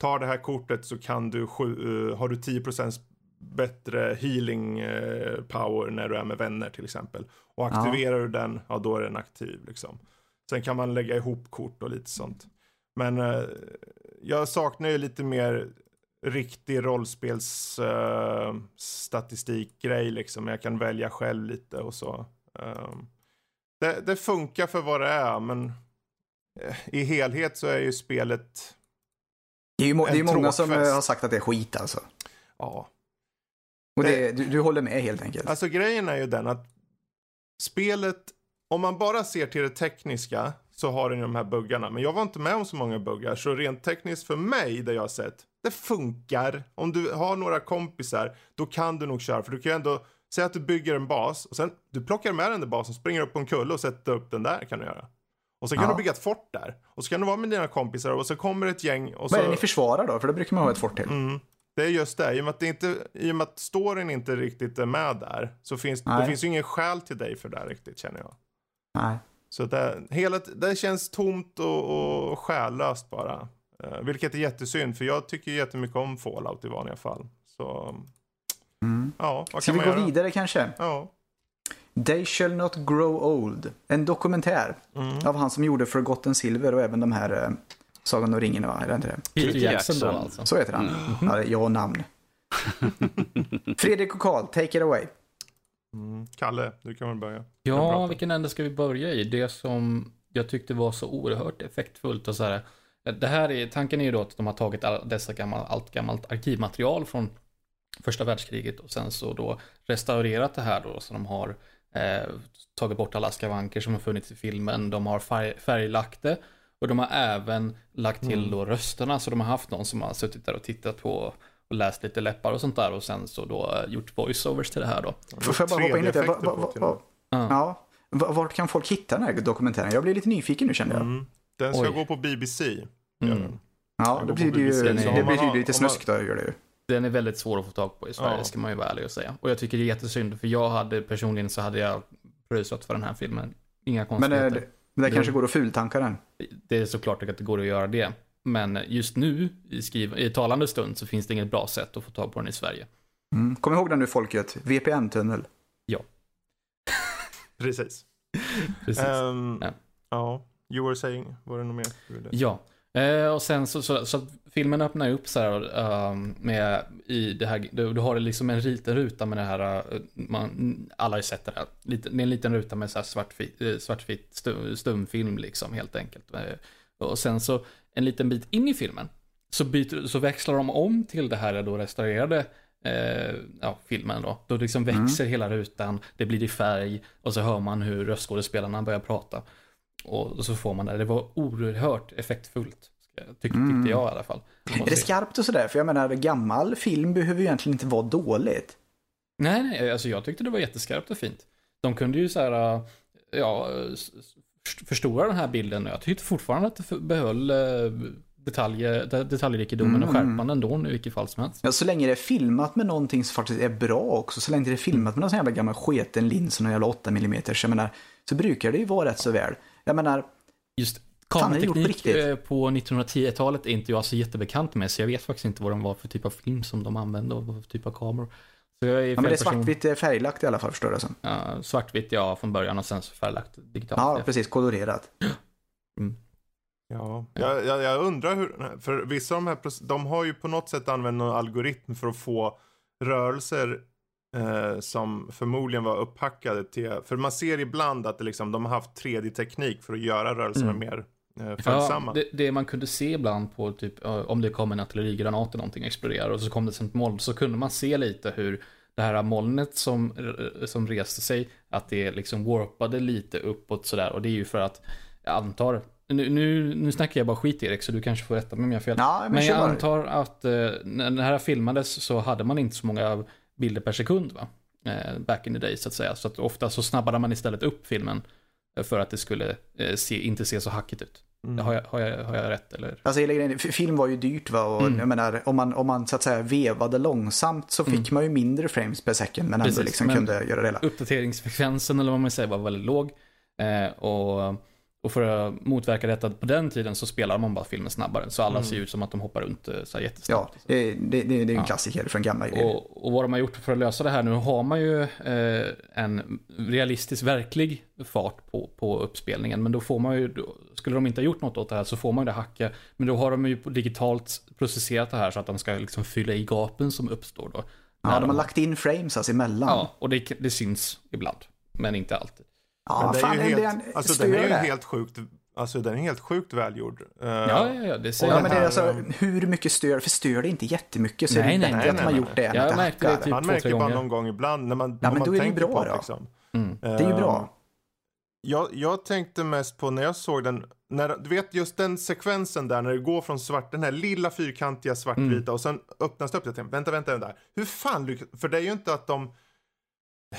Speaker 2: tar det här kortet så kan du, eh, har du 10% bättre healing power när du är med vänner till exempel. Och aktiverar du den, ja då är den aktiv liksom. Sen kan man lägga ihop kort och lite sånt. Men jag saknar ju lite mer riktig rollspels eh, statistikgrej liksom. Jag kan välja själv lite och så. Ehm, det, det funkar för vad det är, men eh, i helhet så är ju spelet,
Speaker 1: Det är ju det är många som eh, har sagt att det är skit alltså.
Speaker 2: ja.
Speaker 1: Och det, du, du håller med helt enkelt.
Speaker 2: Alltså grejen är ju den att spelet, om man bara ser till det tekniska så har den ju de här buggarna. Men jag var inte med om så många buggar, så rent tekniskt för mig, det jag har sett, det funkar. Om du har några kompisar, då kan du nog köra. För du kan ju ändå, säga att du bygger en bas och sen du plockar med den där basen, springer upp på en kulle och sätter upp den där kan du göra. Och sen kan
Speaker 1: Ja.
Speaker 2: du bygga ett fort där. Och så kan du vara med dina kompisar och så kommer ett gäng och så...
Speaker 1: Vad är det ni försvarar då? För det brukar man ha ett fort till.
Speaker 2: Mm. Det är just det, i och med att, det inte, i och att storyn inte riktigt är med där så finns det
Speaker 1: Nej.
Speaker 2: finns ju ingen skäl till dig för det riktigt känner jag.
Speaker 1: Nej.
Speaker 2: Så det, hela, det känns tomt och, och själlöst bara. Eh, vilket är jättesynd för jag tycker jättemycket om Fallout i vanliga fall. Så
Speaker 1: Mm.
Speaker 2: ja, vad
Speaker 1: Ska
Speaker 2: kan
Speaker 1: vi
Speaker 2: man
Speaker 1: gå
Speaker 2: göra?
Speaker 1: vidare kanske?
Speaker 2: Ja.
Speaker 1: They shall not grow old. En dokumentär
Speaker 2: Mm.
Speaker 1: av han som gjorde Forgotten Silver och även de här eh, Sagan om ringen, va? Är det inte det?
Speaker 4: Peter
Speaker 3: Peter
Speaker 4: Jackson då
Speaker 3: Jackson.
Speaker 4: alltså.
Speaker 1: Så heter han. Ja, det är jag och namn. Fredrik och Karl, take it away.
Speaker 2: Mm. Kalle, du kan väl börja.
Speaker 4: Ja, vilken ände ska vi börja i? Det som jag tyckte var så oerhört effektfullt och så här. Det här är, tanken är ju då att de har tagit all, dessa gammal, allt gammalt arkivmaterial från första världskriget och sen så då restaurerat det här då så de har eh, tagit bort alla skavanker som har funnits i filmen. De har färg, färglagt det och de har även lagt till
Speaker 2: Mm.
Speaker 4: då rösterna så de har haft någon som har suttit där och tittat på och läst lite läppar och sånt där och sen så då eh, gjort voiceovers till det här då.
Speaker 1: Får jag bara hoppa in lite? Va,
Speaker 2: 3D-effekter
Speaker 1: va,
Speaker 2: på
Speaker 1: va,
Speaker 2: till och
Speaker 1: va,
Speaker 2: med.
Speaker 4: Ja.
Speaker 1: ja. Va- Vart kan folk hitta den här dokumentären? Jag blir lite nyfiken nu kände jag.
Speaker 2: Mm. Den ska
Speaker 4: Oj.
Speaker 2: gå på BBC.
Speaker 4: Mm.
Speaker 1: Ja, det
Speaker 2: går
Speaker 1: blir ju, det blir ju lite snusk då, gör det ju.
Speaker 4: Den är väldigt svår att få tag på i Sverige,
Speaker 2: Ja.
Speaker 4: ska man ju vara ärlig och säga. Och jag tycker det är jättesynd, för jag hade personligen så hade jag pröjsat för den här filmen. Inga
Speaker 1: Men
Speaker 4: konstigheter.
Speaker 1: eh, det, det
Speaker 4: Det-
Speaker 1: kanske går att fultanka den.
Speaker 4: det... är såklart att det går att göra det. Men just nu, i, skriv... i talande stund, så finns det inget bra sätt att få tag på den i Sverige.
Speaker 1: Mm. Kom ihåg den nu folket, VPN-tunnel.
Speaker 2: Precis.
Speaker 4: Precis.
Speaker 2: Ehm,
Speaker 4: Ja.
Speaker 2: ja. You were saying, var det något mer?
Speaker 4: Ja, eh, och sen så, så, så filmen öppnar upp så här ehm, med i det här, du, du har liksom en liten ruta med det här, eh, man, alla har ju sett det här, Lite- det är en liten ruta med så här svartvit, eh, svartvit stum, stumfilm liksom helt enkelt. Och sen så en liten bit in i filmen så, byter, så växlar de om till det här då restaurerade eh, ja, filmen då. Då liksom växer hela rutan, det blir i färg och så hör man hur röstskådespelarna börjar prata. Och så får man det. Det var oerhört effektfullt. Tyck,
Speaker 1: Mm.
Speaker 4: Tyckte jag i alla fall.
Speaker 1: Är det skarpt och sådär? För jag menar, gammal film behöver ju egentligen inte vara dåligt.
Speaker 4: Nej, nej, alltså jag tyckte det var jätteskarpt och fint. De kunde ju så här, äh, ja, förstora den här bilden och jag tyckte fortfarande att det behöll äh, detaljer, de- detaljrikedomen och
Speaker 1: Mm.
Speaker 4: skärpan ändå i vilket fall som helst.
Speaker 1: Ja, så länge det är filmat med någonting som faktiskt är bra också, så länge det är filmat med någon sån jävla gammal sketen lins och någon jävla 8 mm, jag menar, så brukar det ju vara rätt så väl. Jag menar,
Speaker 4: Just kamerateknik eh, på 1910-talet är inte jag så jättebekant med, så jag vet faktiskt inte vad de var för typ av film som de använde och vad för typ av kameror. Så jag är
Speaker 1: ja, men det är
Speaker 4: person.
Speaker 1: svartvitt eh, färglagt i alla fall förstår jag det som.
Speaker 4: Ja, svartvitt ja, från början och sen så färglagt digitalt.
Speaker 1: Ja, precis, kolorerat.
Speaker 2: Ja, jag, jag, jag undrar hur, för vissa av de här, de har ju på något sätt använt någon algoritm för att få rörelser eh, som förmodligen var upphackade till, för man ser ibland att det liksom, de har haft 3D-teknik för att göra rörelserna
Speaker 4: Mm.
Speaker 2: mer eh,
Speaker 4: Ja,
Speaker 2: följsamma.
Speaker 4: det, det man kunde se ibland på typ om det kom en artillerigranat eller någonting exploderar och så kom det som ett moln så kunde man se lite hur det här molnet som, eh, som reste sig att det liksom warpade lite uppåt sådär och det är ju för att jag antar nu, nu, nu snackar jag bara skit Erik så du kanske får rätta mig om jag har fel.
Speaker 1: Ja, men,
Speaker 4: Men jag antar att eh, när det här filmades så hade man inte så många bilder per sekund va? Eh, back in the day så att säga. Så att ofta så snabbade man istället upp filmen eh, för att det skulle eh, se, inte se så hackigt ut.
Speaker 2: Mm.
Speaker 4: Har, jag, har, jag, har jag rätt eller?
Speaker 1: Alltså f- film var ju dyrt va och
Speaker 4: Mm.
Speaker 1: jag menar om man, om man så att säga vevade långsamt så fick
Speaker 4: Mm.
Speaker 1: man ju mindre frames per second men ändå liksom
Speaker 4: men-
Speaker 1: kunde göra det hela.
Speaker 4: Uppdateringsfrekvensen eller vad man säger var väldigt låg. Eh, och, och för att motverka detta på den tiden så spelar man bara filmen snabbare. Så alla
Speaker 2: Mm.
Speaker 4: ser ut som att de hoppar runt eh, så här
Speaker 1: Ja,
Speaker 4: jättesnabbt.
Speaker 1: det, det, det, det är en
Speaker 4: Ja.
Speaker 1: klassiker från gamla grejer.
Speaker 4: Och, och vad de har gjort för att lösa det här nu har man ju eh, en realistisk, verklig fart på, på uppspelningen. Men då får man ju, då, skulle de inte ha gjort något åt det här så får man ju det hacka. Men då har de ju digitalt processerat det här så att de ska liksom fylla i gapen som uppstår då.
Speaker 1: Ja, de har lagt in frames alltså emellan.
Speaker 4: Ja, och det, det syns ibland. Men inte alltid.
Speaker 1: Ja,
Speaker 2: Men det är
Speaker 1: fan,
Speaker 2: ju
Speaker 1: det är
Speaker 2: helt,
Speaker 1: en,
Speaker 2: alltså, den är ju helt sjukt, alltså den är helt sjukt välgjord. Eh,
Speaker 4: Ja, ja, ja, det
Speaker 1: Ja,
Speaker 4: jag.
Speaker 1: men det är
Speaker 2: här,
Speaker 1: alltså, hur mycket stör, för stör det inte jättemycket så
Speaker 4: Nej,
Speaker 1: är det
Speaker 4: nej,
Speaker 1: bättre
Speaker 2: nej,
Speaker 1: att
Speaker 2: nej,
Speaker 1: man
Speaker 2: nej.
Speaker 1: gjort det än
Speaker 4: Jag märkte det typ-
Speaker 2: Man märker bara
Speaker 4: gånger.
Speaker 2: någon gång ibland när man,
Speaker 1: Ja, men
Speaker 2: man
Speaker 1: då är det ju
Speaker 2: tänker
Speaker 1: bra
Speaker 2: på det. Liksom.
Speaker 4: Mm.
Speaker 1: Det är ju bra.
Speaker 2: Ehm, Jag, jag tänkte mest på när jag såg den, när, du vet just den sekvensen där när det går från svart, den här lilla fyrkantiga svartvita
Speaker 1: Mm.
Speaker 2: och sen öppnas det upp. Jag tänkte, vänta, vänta, vänta. Hur fan lyckas, för det är ju inte att de,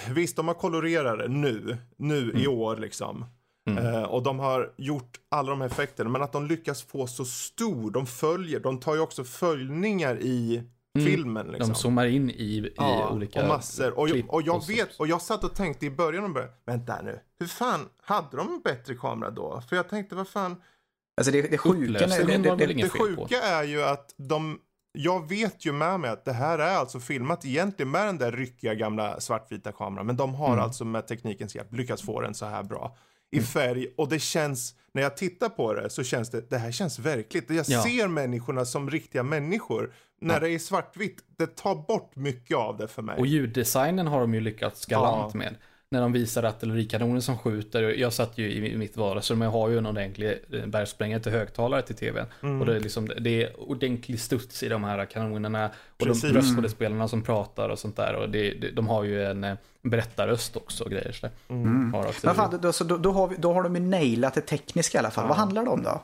Speaker 2: visst de har kolorerat det nu, nu i år liksom.
Speaker 4: Mm.
Speaker 2: Eh, och de har gjort alla de här effekterna, men att de lyckas få så stor, de följer, de tar ju också följningar i
Speaker 4: Mm.
Speaker 2: filmen liksom.
Speaker 4: De zoomar in i, i
Speaker 2: Ja,
Speaker 4: olika
Speaker 2: och massor. Och, jag-
Speaker 4: klipp
Speaker 2: och jag
Speaker 4: så.
Speaker 2: vet, och jag satt och tänkte i början och började, vänta nu, hur fan, hade de en bättre kamera då? För jag tänkte, vad fan,
Speaker 1: Alltså det, det sjuka, det, det, det,
Speaker 2: sjuka är ju att de jag vet ju med mig att det här är alltså filmat egentligen med den där ryckiga gamla svartvita kameran. Men de har
Speaker 4: Mm.
Speaker 2: alltså med teknikens hjälp lyckats få den så här bra i färg. Och det känns, när jag tittar på det så känns det, det här känns verkligt. Jag
Speaker 4: Ja.
Speaker 2: ser människorna som riktiga människor. När det är svartvitt, det tar bort mycket av det för mig.
Speaker 4: Och ljuddesignen har de ju lyckats galant
Speaker 2: Ja.
Speaker 4: med. När de visar artillerikanoner som skjuter. Jag satt ju i mitt vardagsrum jag har ju en ordentlig eh, bergsprängare till högtalare till tvn.
Speaker 2: Mm.
Speaker 4: Och det är, liksom, det är ordentlig studs i de här kanonerna. Och
Speaker 2: Precis.
Speaker 4: de röstskådespelarna som pratar och sånt där. Och det, det, de har ju en eh, berättarröst också och grejer. Så
Speaker 2: Mm.
Speaker 4: har också
Speaker 1: Men fan, då, så då, då, har vi, då har de ju nailat det tekniska i alla fall. Vad handlar det om då?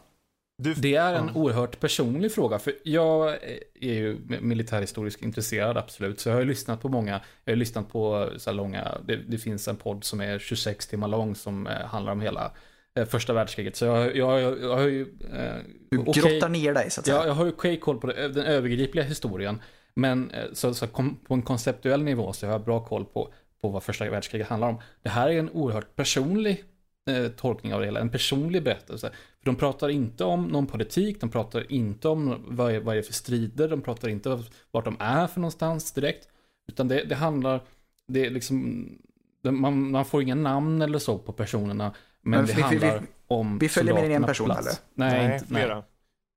Speaker 2: Du,
Speaker 4: Det är en oerhört personlig fråga, för jag är ju militärhistoriskt intresserad, absolut. Så jag har ju lyssnat på många, jag har lyssnat på så här långa, det, det finns en podd som är 26 timmar lång som eh, handlar om hela eh, första världskriget. Så jag, jag, jag, jag har ju... Eh,
Speaker 1: Du grottar ner dig så att säga.
Speaker 4: Ja, jag har ju okej koll på det, den övergripliga historien. Men eh, så, så kom, på en konceptuell nivå så har jag bra koll på, på vad första världskriget handlar om. Det här är en oerhört personlig eh, tolkning av det hela, en personlig berättelse. För de pratar inte om någon politik, de pratar inte om vad är, vad är det för strider, de pratar inte om vart de är för någonstans direkt. Utan det, det handlar, det är liksom, det, man, man får inga namn eller så på personerna. Men,
Speaker 1: Men
Speaker 4: det
Speaker 1: vi- vi-
Speaker 4: handlar
Speaker 1: vi-
Speaker 4: om
Speaker 1: vi följer med en person,
Speaker 4: plats.
Speaker 1: eller?
Speaker 4: Nej,
Speaker 2: nej,
Speaker 4: inte, nej,
Speaker 2: flera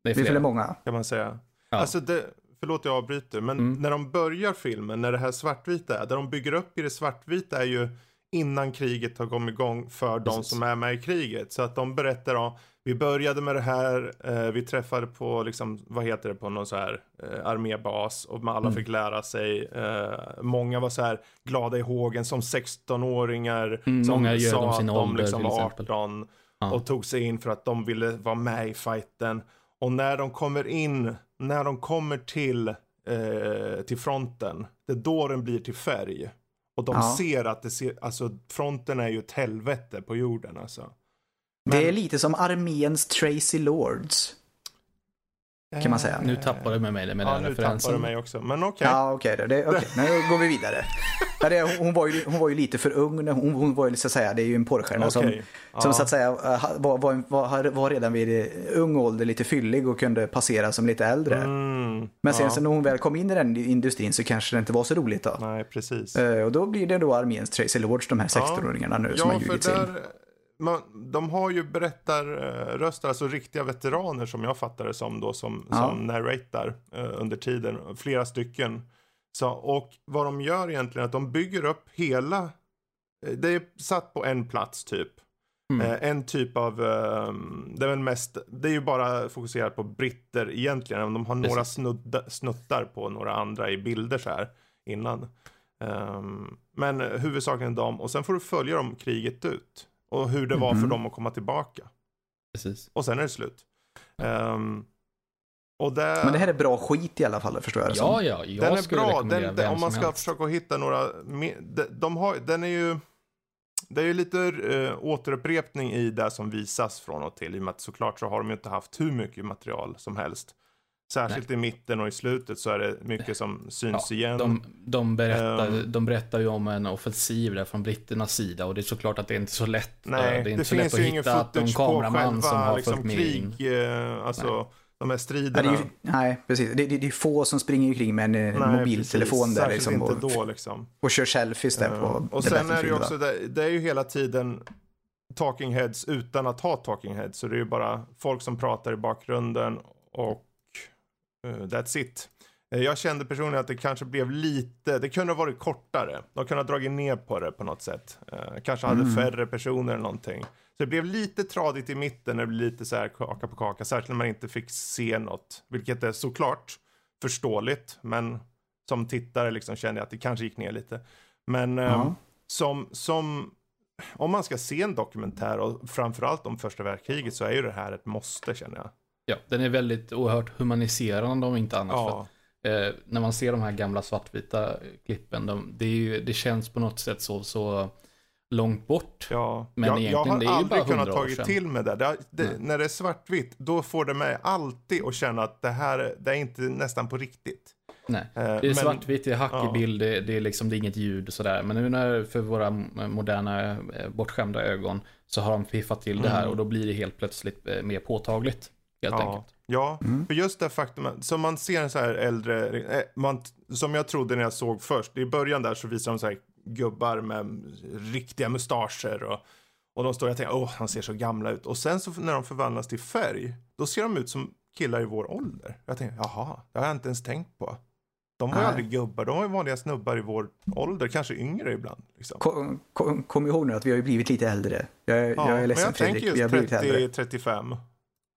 Speaker 4: det är
Speaker 1: Vi
Speaker 4: flera.
Speaker 1: följer många.
Speaker 2: kan man säga.
Speaker 4: Ja.
Speaker 2: Alltså det, förlåt jag avbryter, men
Speaker 4: Mm.
Speaker 2: när de börjar filmen, när det här svartvita är, där de bygger upp i det svartvita är ju innan kriget har kommit igång för de
Speaker 4: Precis.
Speaker 2: som är med i kriget. Så att de berättar om, vi började med det här, eh, vi träffade på, liksom, vad heter det, på någon så här eh, armébas och alla
Speaker 4: Mm.
Speaker 2: fick lära sig. Eh, många var så här glada i hågen som 16-åringar
Speaker 4: Mm,
Speaker 2: som
Speaker 4: många
Speaker 2: sa att
Speaker 4: sin
Speaker 2: de
Speaker 4: ålder,
Speaker 2: liksom var
Speaker 4: exempel.
Speaker 2: 18
Speaker 4: Ja.
Speaker 2: och tog sig in för att de ville vara med i fighten. Och när de kommer in, när de kommer till, eh, till fronten, det är då den blir till färg. Och de
Speaker 1: Ja.
Speaker 2: ser att det ser, alltså fronten är ju ett helvete på jorden alltså.
Speaker 1: Det är lite som arméns Tracy Lords. Kan man säga.
Speaker 4: Nu tappar du med mig med
Speaker 2: Ja,
Speaker 4: den
Speaker 2: nu
Speaker 4: referensen.
Speaker 2: tappar du mig också. Men okej.
Speaker 1: Ja, okej då. Det, okej. Nu går vi vidare. Ja, det, hon, var ju, hon var ju lite för ung. Hon, hon var ju så att säga, det är ju en porrstjärna som,
Speaker 2: Okej.
Speaker 1: som
Speaker 2: Ja.
Speaker 1: så att säga eh, var, var, var, var redan vid ung ålder lite fyllig och kunde passera som lite äldre.
Speaker 2: Mm,
Speaker 1: Men sen
Speaker 2: ja.
Speaker 1: så när hon väl kom in i den industrin så kanske det inte var så roligt då.
Speaker 2: Nej, precis.
Speaker 1: Eh, Och då blir det då arméns Tracy Lords, de här 16-åringarna nu som har
Speaker 2: Ja,
Speaker 1: ljugit sig in.
Speaker 2: Man, de har ju berättarröster, alltså riktiga veteraner som jag fattar det som då, som,
Speaker 1: Ja.
Speaker 2: som narratar eh, under tiden, flera stycken. Så, och vad de gör egentligen är att de bygger upp hela, eh, det är satt på en plats typ.
Speaker 4: Mm.
Speaker 2: Eh, en typ av, eh, det är väl mest, det är ju bara fokuserat på britter egentligen, även de har några snudda, snuttar på några andra i bilder så här innan. Ehm, men huvudsakligen dem, och sen får du följa dem kriget ut. Och hur det var för
Speaker 1: Mhm.
Speaker 2: dem att komma tillbaka.
Speaker 4: Precis.
Speaker 2: Och sen är det slut. Och det,
Speaker 1: Men det här är bra skit i alla fall, förstår jag det
Speaker 4: Ja, ja, jag
Speaker 2: den är bra. Den, den, om man ska
Speaker 4: helst.
Speaker 2: försöka hitta några, de, de har, den är ju, det är ju lite uh, återupprepning i det som visas från och till. I och med att såklart så har de ju inte haft hur mycket material som helst. Särskilt i mitten och i slutet så är det mycket som syns
Speaker 4: Ja,
Speaker 2: igen.
Speaker 4: de, de, berättar,
Speaker 2: Ehm.
Speaker 4: de berättar ju om en offensiv där från britternas sida och det är såklart att det är inte så lätt.
Speaker 2: Nej,
Speaker 4: eh, det är
Speaker 2: det,
Speaker 4: inte så lätt
Speaker 2: finns
Speaker 4: att
Speaker 2: ju ingen
Speaker 4: hitta att någon
Speaker 2: footage på själva
Speaker 4: har
Speaker 2: liksom, krig, eh, alltså de här
Speaker 1: Nej,
Speaker 2: striderna.
Speaker 1: det är, ju- nej, precis. Det, det, det är få som springer omkring med en
Speaker 2: Nej,
Speaker 1: mobiltelefon
Speaker 2: precis.
Speaker 1: där liksom, och,
Speaker 2: då liksom.
Speaker 1: och kör selfies där
Speaker 2: Eh,
Speaker 1: på
Speaker 2: och
Speaker 1: The
Speaker 2: sen är det ju också, det, det är ju hela tiden talking heads utan att ha talking heads. Så det är ju bara folk som pratar i bakgrunden och that's it. Eh, Jag kände personligen att det kanske blev lite, det kunde ha varit kortare. De kunde ha dragit ner på det på något sätt. Eh, kanske hade
Speaker 1: Mm.
Speaker 2: färre personer eller någonting. Så det blev lite tradigt i mitten när det blev lite så här kaka på kaka. Särskilt när man inte fick se något. Vilket är såklart förståeligt. Men som tittare liksom kände jag att det kanske gick ner lite. Men
Speaker 1: Ja.
Speaker 2: ehm, som, som, om man ska se en dokumentär och framförallt om första världskriget så är ju det här ett måste känner jag.
Speaker 4: Ja, den är väldigt oerhört humaniserande om inte annat.
Speaker 2: Ja,
Speaker 4: För, att, eh, när man ser de här gamla svartvita klippen, de, det, ju, det känns på något sätt så, så långt bort.
Speaker 2: ja.
Speaker 4: Men
Speaker 2: jag, jag
Speaker 4: egentligen,
Speaker 2: har aldrig kunnat
Speaker 4: 100 år
Speaker 2: tagit till med det. det, det när det är svartvitt, då får det mig alltid att känna att det här det är inte nästan på riktigt.
Speaker 4: Nej.
Speaker 2: Eh,
Speaker 4: Det är
Speaker 2: men-
Speaker 4: svartvitt, det är hackig
Speaker 2: ja.
Speaker 4: bild, det, det, är liksom, det är inget ljud och sådär. Men nu när för våra moderna eh, bortskämda ögon så har de piffat till det här
Speaker 2: Mm.
Speaker 4: och då blir det helt plötsligt eh, mer påtagligt. Helt
Speaker 2: Ja.
Speaker 4: enkelt.
Speaker 2: Ja,
Speaker 1: Mm.
Speaker 2: för just det faktumet, som man ser en så här äldre, eh, man, som jag trodde när jag såg först, i början där så visar de så här gubbar med riktiga mustascher och, och de står och jag tänker, åh, han ser så gamla ut. Och sen så när de förvandlas till färg, då ser de ut som killar i vår ålder. Jag tänker, jaha, det har jag inte ens tänkt på. De var ju aldrig gubbar, de var ju vanliga snubbar i vår ålder, kanske yngre ibland. Liksom.
Speaker 1: Kom, kom, kom ihåg nu att vi har ju blivit lite äldre. Jag, är- jag är
Speaker 2: men
Speaker 1: ledsen
Speaker 2: jag tänker
Speaker 1: Fredrik, vi har blivit
Speaker 2: just
Speaker 1: äldre.
Speaker 2: 30-35.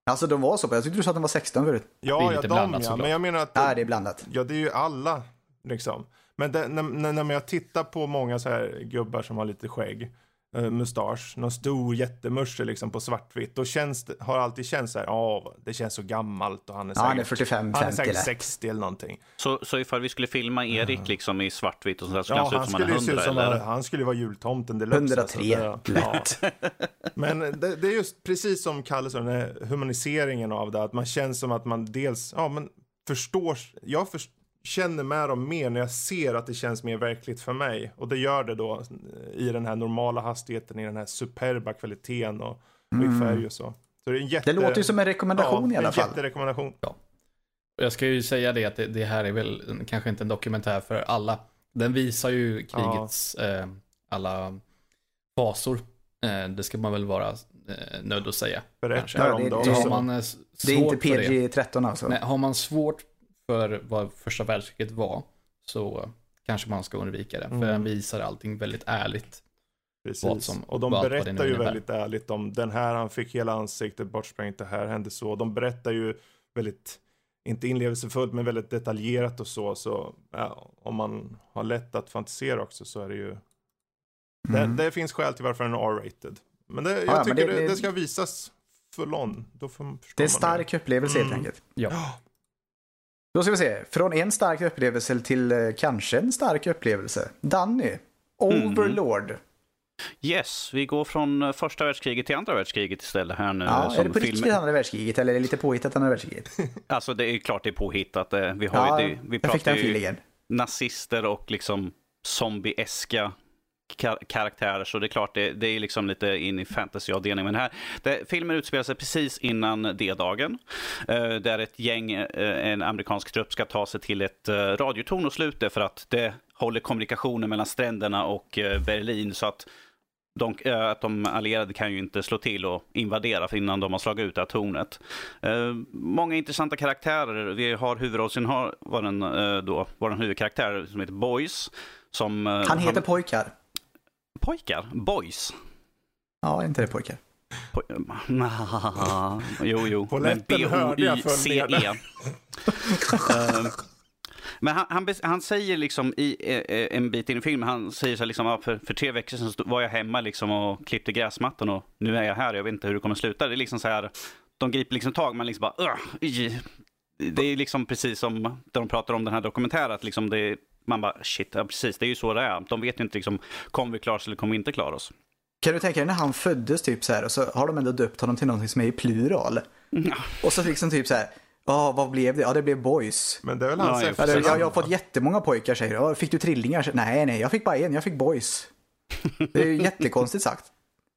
Speaker 1: Alltså de var så på, jag tyckte du sa att de var 16 förut.
Speaker 4: Det
Speaker 2: Ja, ja, de
Speaker 4: blandat
Speaker 2: ja. Men jag menar att
Speaker 1: Ja, det är blandat.
Speaker 2: Ja, det är ju alla liksom. Men det, när, när, när jag tittar på många så här gubbar som har lite skägg, eh, mustasch, någon stor jättemusche liksom på svartvitt, då känns det, har alltid känts så här, ja, det känns så gammalt och han är
Speaker 1: Ja, han är
Speaker 2: säkert,
Speaker 1: 45,
Speaker 2: han är
Speaker 1: 50
Speaker 2: säkert
Speaker 1: lätt.
Speaker 2: 60 eller någonting.
Speaker 3: Så, så ifall vi skulle filma Erik liksom i svartvitt och sådär så
Speaker 2: Ja,
Speaker 3: han se ut
Speaker 2: han
Speaker 3: som han är
Speaker 2: skulle ju se ut
Speaker 3: 100
Speaker 2: som
Speaker 3: eller?
Speaker 2: han, han skulle vara jultomten deluxe.
Speaker 1: 103,
Speaker 2: alltså, det- ja. Men det, det är just precis som Kalle sa, den här humaniseringen av det, att man känns som att man dels, ja men förstår, jag för, känner med dem mer när jag ser att det känns mer verkligt för mig. Och det gör det då i den här normala hastigheten, i den här superba kvaliteten och, och i färg och så. Så det är en jätte...
Speaker 1: Det låter ju som en rekommendation
Speaker 2: ja,
Speaker 1: i alla
Speaker 2: en
Speaker 1: fall.
Speaker 2: jätterekommendation.
Speaker 4: Och Jag ska ju säga det att det, det här är väl en- kanske inte en dokumentär för alla. Den visar ju krigets eh, alla fasor. Eh, det ska man väl vara eh, nödd att säga.
Speaker 2: Berätta
Speaker 4: Kanske.
Speaker 1: Ja,
Speaker 2: om
Speaker 1: det-
Speaker 2: dem.
Speaker 1: det-
Speaker 4: man eh,
Speaker 1: Det är inte
Speaker 4: svårt för det.
Speaker 1: PG-13 alltså.
Speaker 4: Nej, har man svårt för vad första världskriget var så kanske man ska undvika det. För
Speaker 2: Mm.
Speaker 4: den visar allting väldigt ärligt. vad
Speaker 2: Precis.
Speaker 4: som-
Speaker 2: och de berättar ju väldigt ärligt om den här, han fick hela ansiktet bortsprängt, det här hände så. De berättar ju väldigt, inte inlevelsefullt, men väldigt detaljerat och så. Så ja, om man har lätt att fantisera också så är det ju,
Speaker 1: Mm.
Speaker 2: det, det finns skäl till varför den är R-rated. Men det, jag
Speaker 1: Ja, men
Speaker 2: tycker
Speaker 1: det-
Speaker 2: det, det,
Speaker 1: det-
Speaker 2: ska visas full on. Då får, förstår
Speaker 1: Det är en
Speaker 2: man
Speaker 1: stark upplevelse helt
Speaker 2: Mm.
Speaker 1: enkelt.
Speaker 4: Ja.
Speaker 1: Då ska vi se. Från en stark upplevelse till eh, kanske en stark upplevelse. Danny. Overlord.
Speaker 3: Yes, vi går från eh, första världskriget till andra världskriget istället här nu.
Speaker 1: Ja, är det på
Speaker 3: film-
Speaker 1: riktigt andra världskriget eller är det lite påhittat andra världskriget?
Speaker 3: Alltså det är klart det är påhittat. eh, Vi, har
Speaker 1: Ja,
Speaker 3: ju, det, vi pratar ju nazister och liksom zombieeska kar- karaktärer. Så det är klart, det, det är liksom lite in i fantasyavdelningen. Men här, det, filmen utspelar sig precis innan D-dagen. Eh, där ett gäng, eh, en amerikansk trupp ska ta sig till ett eh, radiotorn och sluta för att det håller kommunikationen mellan stränderna och eh, Berlin. Så att de, eh, att de allierade kan ju inte slå till och invadera innan de har slagit ut det här tornet. Eh, många intressanta karaktärer. Vi har huvudrollsinnehavaren eh, då, vår huvudkaraktär som heter Boys. Som, eh,
Speaker 1: Han heter pojkar.
Speaker 3: Pojkar? Boys?
Speaker 1: Ja, inte det pojkar.
Speaker 3: Poj- Nah, jo, jo.
Speaker 2: Jag
Speaker 3: B-O-Y-C-E. Eh, Men han, han, han säger liksom i eh, en bit in i filmen, han säger så här liksom, för, för tre veckor sedan var jag hemma liksom och klippte gräsmattan och nu är jag här, jag vet inte hur det kommer sluta. Det är liksom så här, de griper liksom tag, man liksom bara, "Ugh, ij." det är liksom precis som de pratar om den här dokumentären, att liksom det är, man bara shit, ja, precis, det är ju så det är. De vet ju inte liksom, kommer vi klara oss eller kommer vi inte klara oss?
Speaker 1: Kan du tänka dig när han föddes typ så här och så har de ändå döpt honom till någonting som är i plural. Och så liksom typ så här, ja vad blev det? Ja det blev boys.
Speaker 2: Men det är väl
Speaker 3: Ja,
Speaker 2: hans
Speaker 3: jag
Speaker 1: Eller,
Speaker 2: efternamn,
Speaker 1: jag, jag har fått jättemånga pojkar säger ja, Fick du trillingar? Nej, nej, jag fick bara en. Jag fick boys. Det är ju jättekonstigt sagt.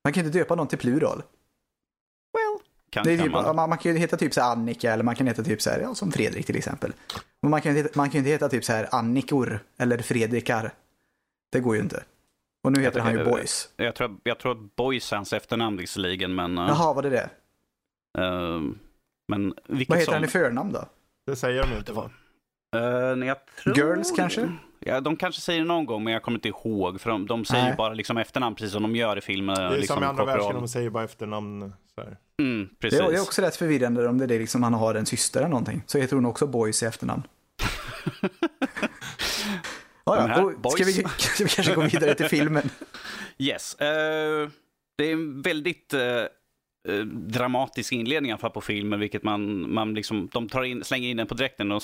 Speaker 1: Man kan inte döpa någon till plural.
Speaker 3: Kan,
Speaker 1: Det är
Speaker 3: kan
Speaker 1: typ,
Speaker 3: man.
Speaker 1: man, man kan ju heta typ så här Annika eller man kan heta typ så här, ja som Fredrik till exempel. Men man kan ju inte, man kan ju inte heta typ så här Annikor eller Fredrikar. Det går ju inte. Och nu heter han ju Boys.
Speaker 3: Jag tror, jag tror att Boys är hans efternamn visserligen, men... eh,
Speaker 1: Jaha, vad är det?
Speaker 3: eh, men vilket
Speaker 1: Vad heter
Speaker 3: som...
Speaker 1: han i förnamn då?
Speaker 2: Det säger de inte
Speaker 3: Det var-
Speaker 2: va?
Speaker 3: Nej, jag tror...
Speaker 1: Girls kanske?
Speaker 3: Ja, de kanske säger det någon gång, men jag kommer inte ihåg. För de, de säger ju bara liksom efternamn, precis som de gör i filmen.
Speaker 2: Det är
Speaker 3: liksom,
Speaker 2: som i andra
Speaker 3: korporal.
Speaker 2: världskriget, de säger bara efternamn. Så här.
Speaker 3: Mm,
Speaker 1: Det är, också rätt förvirrande om det är liksom han har en syster eller någonting. Så heter hon också Boys i efternamn. Ja, ja, då ska, vi, ska vi kanske gå vidare till filmen.
Speaker 3: Yes. eh, det är en väldigt eh, dramatisk inledning i alla fall på filmen, vilket man, man liksom, de tar in, slänger in den på direkten och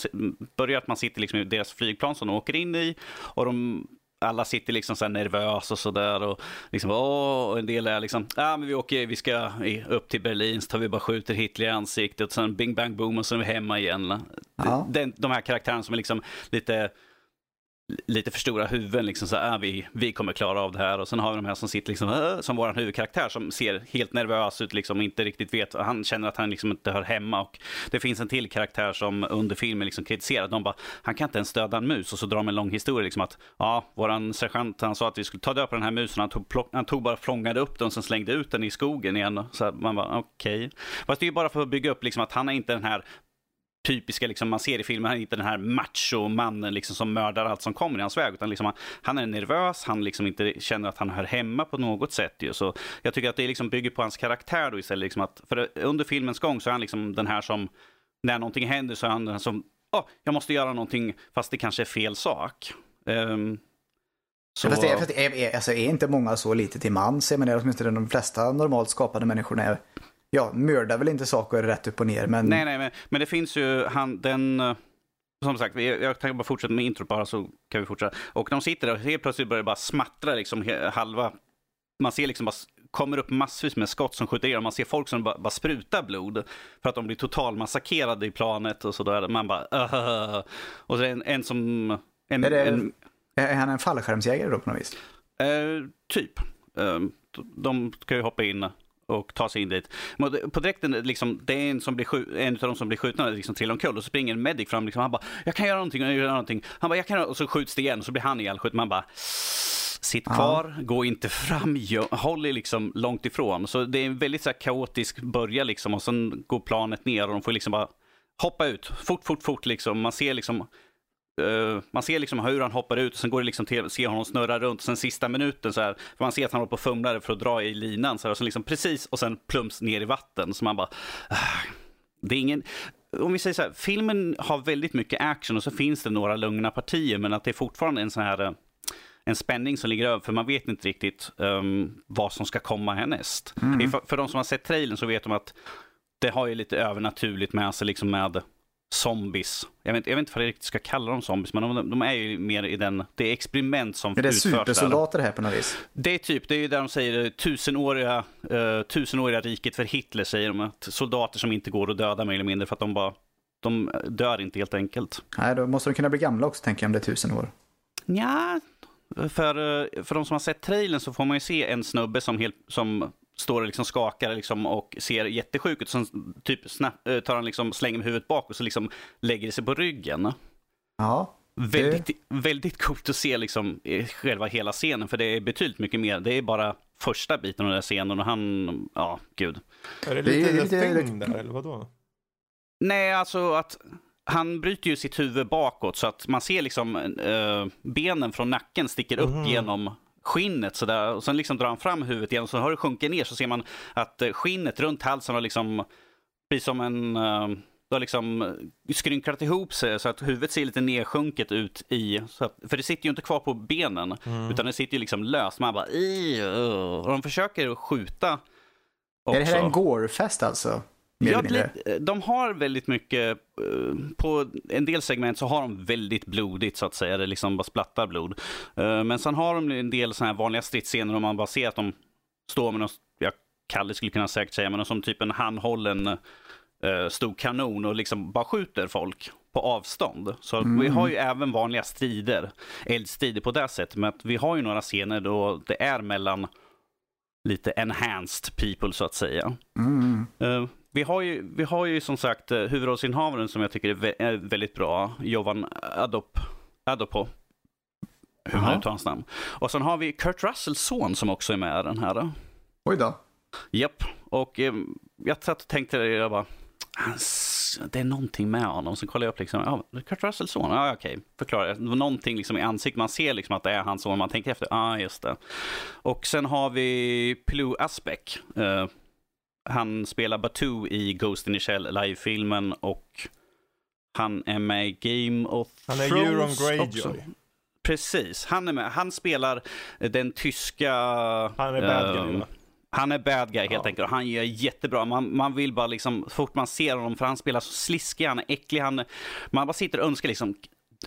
Speaker 3: börjar att man sitter liksom i deras flygplan som de åker in i och de alla sitter liksom så nervösa och sådär och liksom åh, och en del är liksom, ja ah, men vi åker, vi ska upp till Berlin så tar vi bara skjuter Hitler i ansiktet och sen bing bang boom och så är vi hemma igen.
Speaker 1: Ja.
Speaker 3: Den, de här karaktärerna som är liksom lite lite för stora huvuden. Liksom, så här, ah, vi, vi kommer klara av det här. Och sen har vi de här som sitter liksom, ah, som vår huvudkaraktär som ser helt nervös ut, liksom, inte riktigt vet. Han känner att han liksom inte hör hemma. Och det finns en till karaktär som under filmen liksom kritiserar. De bara, han kan inte ens döda en mus. Och så drar de en lång historia. Liksom, att ja, våran sergeant han sa att vi skulle ta död på den här musen. Han tog, plock, han tog bara flångade upp den och sen slängde ut den i skogen igen. Så här, man bara, okej. Fast det är ju bara för att bygga upp liksom, att han är inte den här typiska, liksom, man ser i filmen, han är inte den här macho-mannen liksom, som mördar allt som kommer i hans väg. Utan liksom, han, han är nervös, han liksom inte känner att han hör hemma på något sätt. Ju. Så jag tycker att det liksom bygger på hans karaktär då istället. Liksom att, för under filmens gång så är han liksom den här som, när någonting händer så är han den här som, oh, jag måste göra någonting fast det kanske är fel sak. Um, så,
Speaker 1: Fast, det, fast det är, alltså, är inte många så lite till mans? Jag menar åtminstone de flesta normalt skapade människorna är, ja, mördar väl inte saker rätt upp och ner, men
Speaker 3: Nej, nej, men, men det finns ju han, den... eh, Som sagt, jag, tänker bara fortsätta med introt bara så kan vi fortsätta. Och de sitter där och helt plötsligt börjar det bara smattra liksom halva... Man ser liksom bara kommer upp massvis med skott som skjuter er. Man ser folk som bara, bara sprutar blod för att de blir totalmassakrerade i planet och sådär. Man bara "Ugh." Och så är en, en som... En,
Speaker 1: Är
Speaker 3: en,
Speaker 1: är han en fallskärmsjägare då på något vis?
Speaker 3: Eh, typ. Eh, de ska ju hoppa in och ta sig in dit. Men På direkten, liksom, det är en, som blir skjut, en av de som blir skjutna liksom trillar omkull och så springer en medic fram. Liksom, han bara, jag kan göra någonting, jag kan göra någonting. Han bara, jag kan göra... Och så skjuts det igen och så blir han ihjälskjuten. Man bara, sitt
Speaker 1: Ja.
Speaker 3: kvar, gå inte fram, håll er liksom långt ifrån. Så det är en väldigt så här, kaotisk början liksom och sen går planet ner och de får liksom bara hoppa ut fort, fort, fort liksom. Man ser liksom Eh, man ser liksom hur han hoppar ut och sen går det liksom till ser honom snurra runt. Sen sista minuten så här, för man ser att han håller på och fumlar för att dra i linan så här, och sen liksom precis och sen plums ner i vatten. Så man bara, ah, det är ingen, om vi säger så här, filmen har väldigt mycket action och så finns det några lugna partier men att det är fortfarande en sån här eh, en spänning som ligger över, för man vet inte riktigt um, vad som ska komma härnäst. För, för de som har sett trailern så vet de att det har ju lite övernaturligt med sig liksom med zombies. Jag vet, jag vet inte vad jag riktigt ska kalla dem zombies, men de, de är ju mer i den, det är experiment som
Speaker 1: Är det
Speaker 3: utförs där.
Speaker 1: supersoldater här på något vis?
Speaker 3: Det är typ, det är ju där de säger eh, tusenåriga, uh, tusenåriga riket för Hitler säger de. Att soldater som inte går att döda mer eller mindre för att de bara, de dör inte helt enkelt.
Speaker 1: Nej, då måste de kunna bli gamla också tänker jag om det är tusen år.
Speaker 3: Ja, för, eh, för de som har sett trailern så får man ju se en snubbe som, helt, som står och liksom skakar liksom och ser jättesjuk ut. Sen typ snabbt, eh, tar han liksom, slänger med huvudet bak och så liksom lägger det sig på ryggen.
Speaker 1: Ja,
Speaker 3: Väldigt, väldigt coolt att se liksom i själva hela scenen för det är betydligt mycket mer. Det är bara första biten av den här scenen och han, ja gud.
Speaker 2: Är det
Speaker 1: Det är
Speaker 2: lite
Speaker 1: lite- lite-
Speaker 2: där, eller vadå?
Speaker 3: Nej, alltså att han bryter ju sitt huvud bakåt så att man ser liksom eh, benen från nacken sticker upp
Speaker 2: Mhm.
Speaker 3: genom skinnet sådär. Och sen liksom drar han fram huvudet igen och så har det sjunkit ner så ser man att eh, skinnet runt halsen har liksom blir som en eh, det har liksom eh, skrynklat ihop sig så att huvudet ser lite nedsjunket ut i, att, för det sitter ju inte kvar på benen
Speaker 2: Mm.
Speaker 3: utan det sitter ju liksom löst. Man bara, och de försöker skjuta också.
Speaker 1: är det här en gore-fest alltså?
Speaker 3: Ja, lite- de har väldigt mycket, eh, på en del segment så har de väldigt blodigt så att säga, det liksom bara splattar blod. Eh, Men sen har de en del sådana här vanliga stridsscener och man bara ser att de står med någon, ja, Kalle skulle kunna säkert säga, men som typ en handhållen eh, stor kanon och liksom bara skjuter folk på avstånd. Så vi har ju även vanliga strider, eldstrider på det sättet, men vi har ju några scener då det är mellan lite enhanced people så att säga.
Speaker 1: Mm.
Speaker 3: Eh, vi, har ju, vi har ju som sagt uh, huvudrollsinnehavaren som jag tycker är, vä- är väldigt bra, Jovan Adop, Adopo. Hur man uttalar hans namn. Och sen har vi Kurt Russells son som också är med i den här.
Speaker 1: Oj då.
Speaker 3: Japp, och eh, jag satt och tänkte, jag bara, "Hans- det är någonting med honom. Så kollade jag upp liksom, ja, Kurt Russells son, ja okej, förklara. Det var någonting liksom i ansiktet, man ser liksom att det är hans son, man tänker efter, ja ah, just det. Och sen har vi Pilou Asbeck. Eh, han spelar Batu i Ghost in the Shell live-filmen och han är med i Game of
Speaker 2: Han är
Speaker 3: Thrones
Speaker 2: Euron
Speaker 3: också.
Speaker 2: Greyjoy.
Speaker 3: Precis, han är med. Han spelar den tyska...
Speaker 2: Han är bad guy, va?
Speaker 3: Han är bad guy helt
Speaker 2: Ja.
Speaker 3: enkelt. och Han gör jättebra. Man, man vill bara liksom, fort man ser honom, för han spelar så sliskig, han är äcklig, han, man bara sitter och önskar liksom,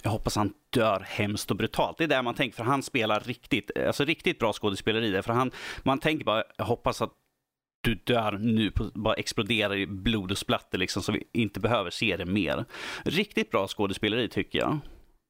Speaker 3: jag hoppas han dör hemskt och brutalt. Det är där man tänker, för han spelar riktigt, alltså riktigt bra skådespeleri. där. För han, man tänker bara, jag hoppas att du dör nu, på, bara exploderar i blod och splatter liksom, så vi inte behöver se det mer. Riktigt bra skådespeleri tycker jag.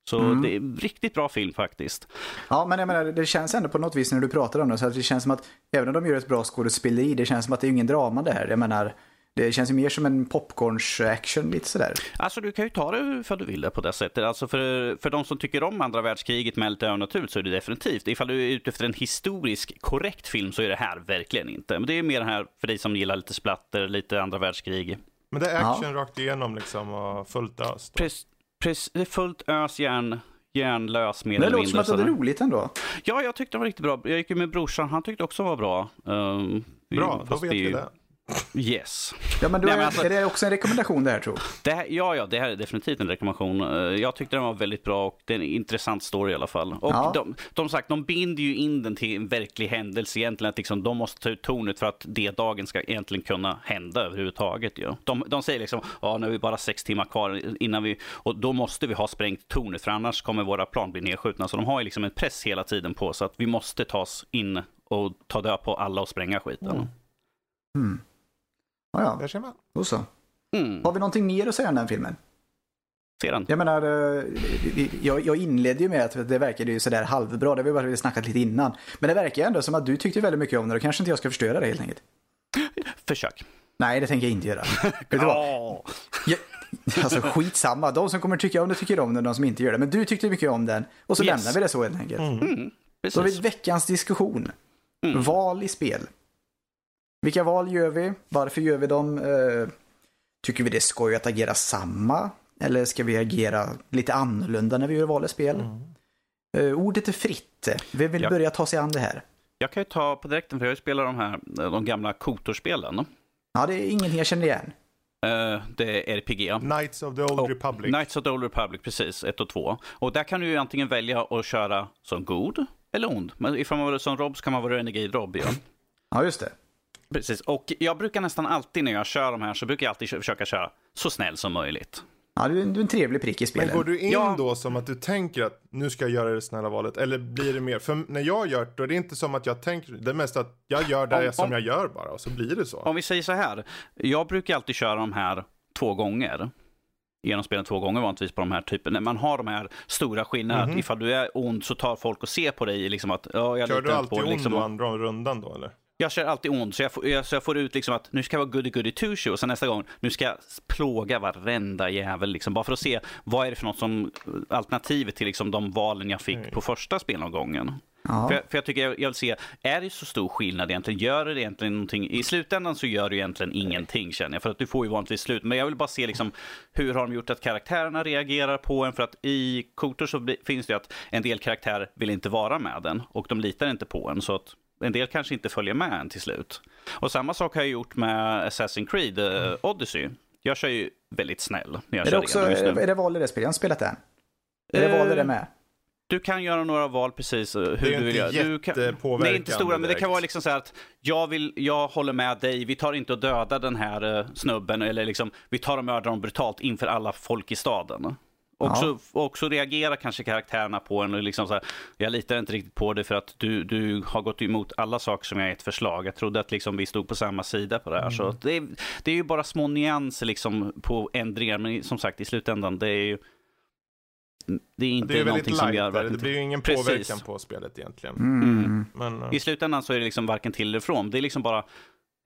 Speaker 3: Så
Speaker 1: Mm.
Speaker 3: det är en riktigt bra film faktiskt.
Speaker 1: Ja, men jag menar, det känns ändå på något vis när du pratar om det, så att det känns som att även om de gör ett bra skådespeleri, det känns som att det är ingen drama det här. Jag menar, det känns ju mer som en popcorns-action lite sådär.
Speaker 3: Alltså du kan ju ta det för du vill det på det sättet. Alltså för, för de som tycker om andra världskriget med lite övernaturligt så är det definitivt. Ifall du är ute efter en historisk korrekt film så är det här verkligen inte. Men det är mer det här för dig som gillar lite splatter, lite andra världskrig.
Speaker 2: Men det är action rakt igenom liksom och fullt ös.
Speaker 3: Precis, det är fullt ös järn, järnlös mer
Speaker 1: Men det
Speaker 3: eller
Speaker 1: låter som
Speaker 3: mindre.
Speaker 1: att det
Speaker 3: sådär.
Speaker 1: roligt ändå.
Speaker 3: Ja, jag tyckte det var riktigt bra. Jag gick ju med brorsan, han tyckte också det var bra. Um,
Speaker 2: Bra, då vet
Speaker 3: det
Speaker 2: vi det.
Speaker 3: Yes.
Speaker 1: Ja, men då
Speaker 3: Nej,
Speaker 1: är,
Speaker 3: men alltså-
Speaker 1: är det också en rekommendation det här tror
Speaker 3: Det här, ja, ja, det här är definitivt en rekommendation. Eh, Jag tyckte den var väldigt bra och det är en intressant story i alla fall. Och
Speaker 1: Ja.
Speaker 3: de, de sagt, de binder ju in den till en verklig händelse egentligen. Att liksom, de måste ta ut tornet för att det dagen ska egentligen kunna hända överhuvudtaget. Ja. De, de säger liksom, ja nu är vi bara sex timmar kvar innan vi, och då måste vi ha sprängt tornet för annars kommer våra plan bli nedskjutna. Så de har ju liksom en press hela tiden på så att vi måste ta oss in och ta död på alla och spränga skiten.
Speaker 1: Mm. Ja, ja,
Speaker 2: Där ser man.
Speaker 1: då så.
Speaker 3: Mm.
Speaker 1: Har vi någonting mer att säga om den filmen?
Speaker 3: Ser den?
Speaker 1: Jag menar, eh, jag, jag inledde ju med att det verkade ju sådär halvbra, det har vi bara snackat lite innan. Men det verkar ju ändå som att du tyckte väldigt mycket om det, och kanske inte jag ska förstöra det helt enkelt.
Speaker 3: Försök.
Speaker 1: Nej, det tänker jag inte göra. Vet du vad?
Speaker 3: Ja.
Speaker 1: Jag, alltså skitsamma, de som kommer tycka om det tycker om det, de som inte gör det. Men du tyckte mycket om den, och så
Speaker 3: Yes.
Speaker 1: lämnar vi det så helt enkelt.
Speaker 3: Mm,
Speaker 1: Då har vi veckans diskussion.
Speaker 3: Mm.
Speaker 1: Val i spel. Vilka val gör vi? Varför gör vi dem? Eh, tycker vi det är skoj att agera samma? Eller ska vi agera lite annorlunda när vi gör val i spel? Eh, ordet är fritt. Vem vill
Speaker 3: Ja.
Speaker 1: börja ta sig an det här?
Speaker 3: Jag kan ju ta på direkten, för jag spelar de här de gamla Kotor-spelen.
Speaker 1: Ja, det är ingenting jag känner igen.
Speaker 3: Eh, Det är RPG.
Speaker 2: Knights of the Old
Speaker 3: Och
Speaker 2: Republic.
Speaker 3: Knights of the Old Republic, precis. 1 och 2. Och där kan du ju antingen välja att köra som god eller ond. Men ifall man vill som Rob så kan man vara Renegade Rob. Ja.
Speaker 1: Ja, just det.
Speaker 3: Precis. Och jag brukar nästan alltid när jag kör de här så brukar jag alltid försöka köra så snäll som möjligt.
Speaker 1: Ja, du, är- du är en trevlig prick i
Speaker 2: Men
Speaker 1: spelen.
Speaker 2: går du in
Speaker 3: Ja.
Speaker 2: då som att du tänker att nu ska jag göra det snälla valet? Eller blir det mer? För när jag gör det, då är det inte som att jag tänker. Det är mest att jag gör det
Speaker 3: Om-
Speaker 2: som
Speaker 3: om-
Speaker 2: jag gör bara och så blir det så.
Speaker 3: Om vi säger så här. Jag brukar alltid köra de här två gånger. Genom spelen två gånger vanligtvis på de här typen. När man har de här stora skillnaderna.
Speaker 2: Mhm.
Speaker 3: Att ifall du är ond så tar folk och ser på dig liksom att ja, jag
Speaker 2: Kör du
Speaker 3: på
Speaker 2: alltid
Speaker 3: dig.
Speaker 2: ond
Speaker 3: Liksom,
Speaker 2: då andra rundan då eller?
Speaker 3: Jag kör alltid ond, så jag, får, jag, så jag får ut liksom att nu ska jag vara goody goody two shoes och sen nästa gång, nu ska jag plåga varenda jävel liksom, bara för att se vad är det för något som alternativet till liksom de valen jag fick
Speaker 2: Mm.
Speaker 3: på första spelomgången.
Speaker 1: Ja.
Speaker 3: För, jag, för jag tycker jag, jag vill se, är det så stor skillnad egentligen? Gör det egentligen någonting? I slutändan så gör det egentligen ingenting känner jag, för att du får ju vanligtvis slut. Men jag vill bara se liksom, hur har de gjort att karaktärerna reagerar på en? För att i Kotor så finns det ju att en del karaktärer vill inte vara med en och de litar inte på en. Så att en del kanske inte följer med en till slut. Och samma sak har jag gjort med Assassin's Creed eh, Odyssey. Jag kör ju väldigt snäll när jag
Speaker 1: Är
Speaker 3: kör
Speaker 1: det, också,
Speaker 3: just nu.
Speaker 1: är det val i det spelet? Jag har inte spelat det än. Är det val i det
Speaker 3: Eh,
Speaker 1: med?
Speaker 3: Du kan göra några val precis eh, hur
Speaker 2: Det är
Speaker 3: du vill
Speaker 2: inte
Speaker 3: göra. Du kan, det är inte stora, men det kan
Speaker 2: direkt.
Speaker 3: vara liksom så här att jag, vill, jag håller med dig, vi tar inte och dödar den här eh, snubben, eller liksom vi tar och mördar honom brutalt inför alla folk i staden. Och,
Speaker 1: Ja.
Speaker 3: så, och så reagerar kanske karaktärerna på en och liksom så här, jag litar inte riktigt på dig för att du, du har gått emot alla saker som jag gett förslag. Jag trodde att liksom vi stod på samma sida på det här. Så det, är, det är ju bara små nyanser liksom på ändringar, men som sagt i slutändan, det är ju det är inte
Speaker 2: Det är
Speaker 3: någonting som gör
Speaker 2: där. Det
Speaker 3: verkligen
Speaker 2: blir ju ingen
Speaker 3: Precis.
Speaker 2: påverkan på spelet egentligen.
Speaker 1: Mm.
Speaker 2: Men eh,
Speaker 3: I slutändan så är det liksom varken till eller från. Det är liksom bara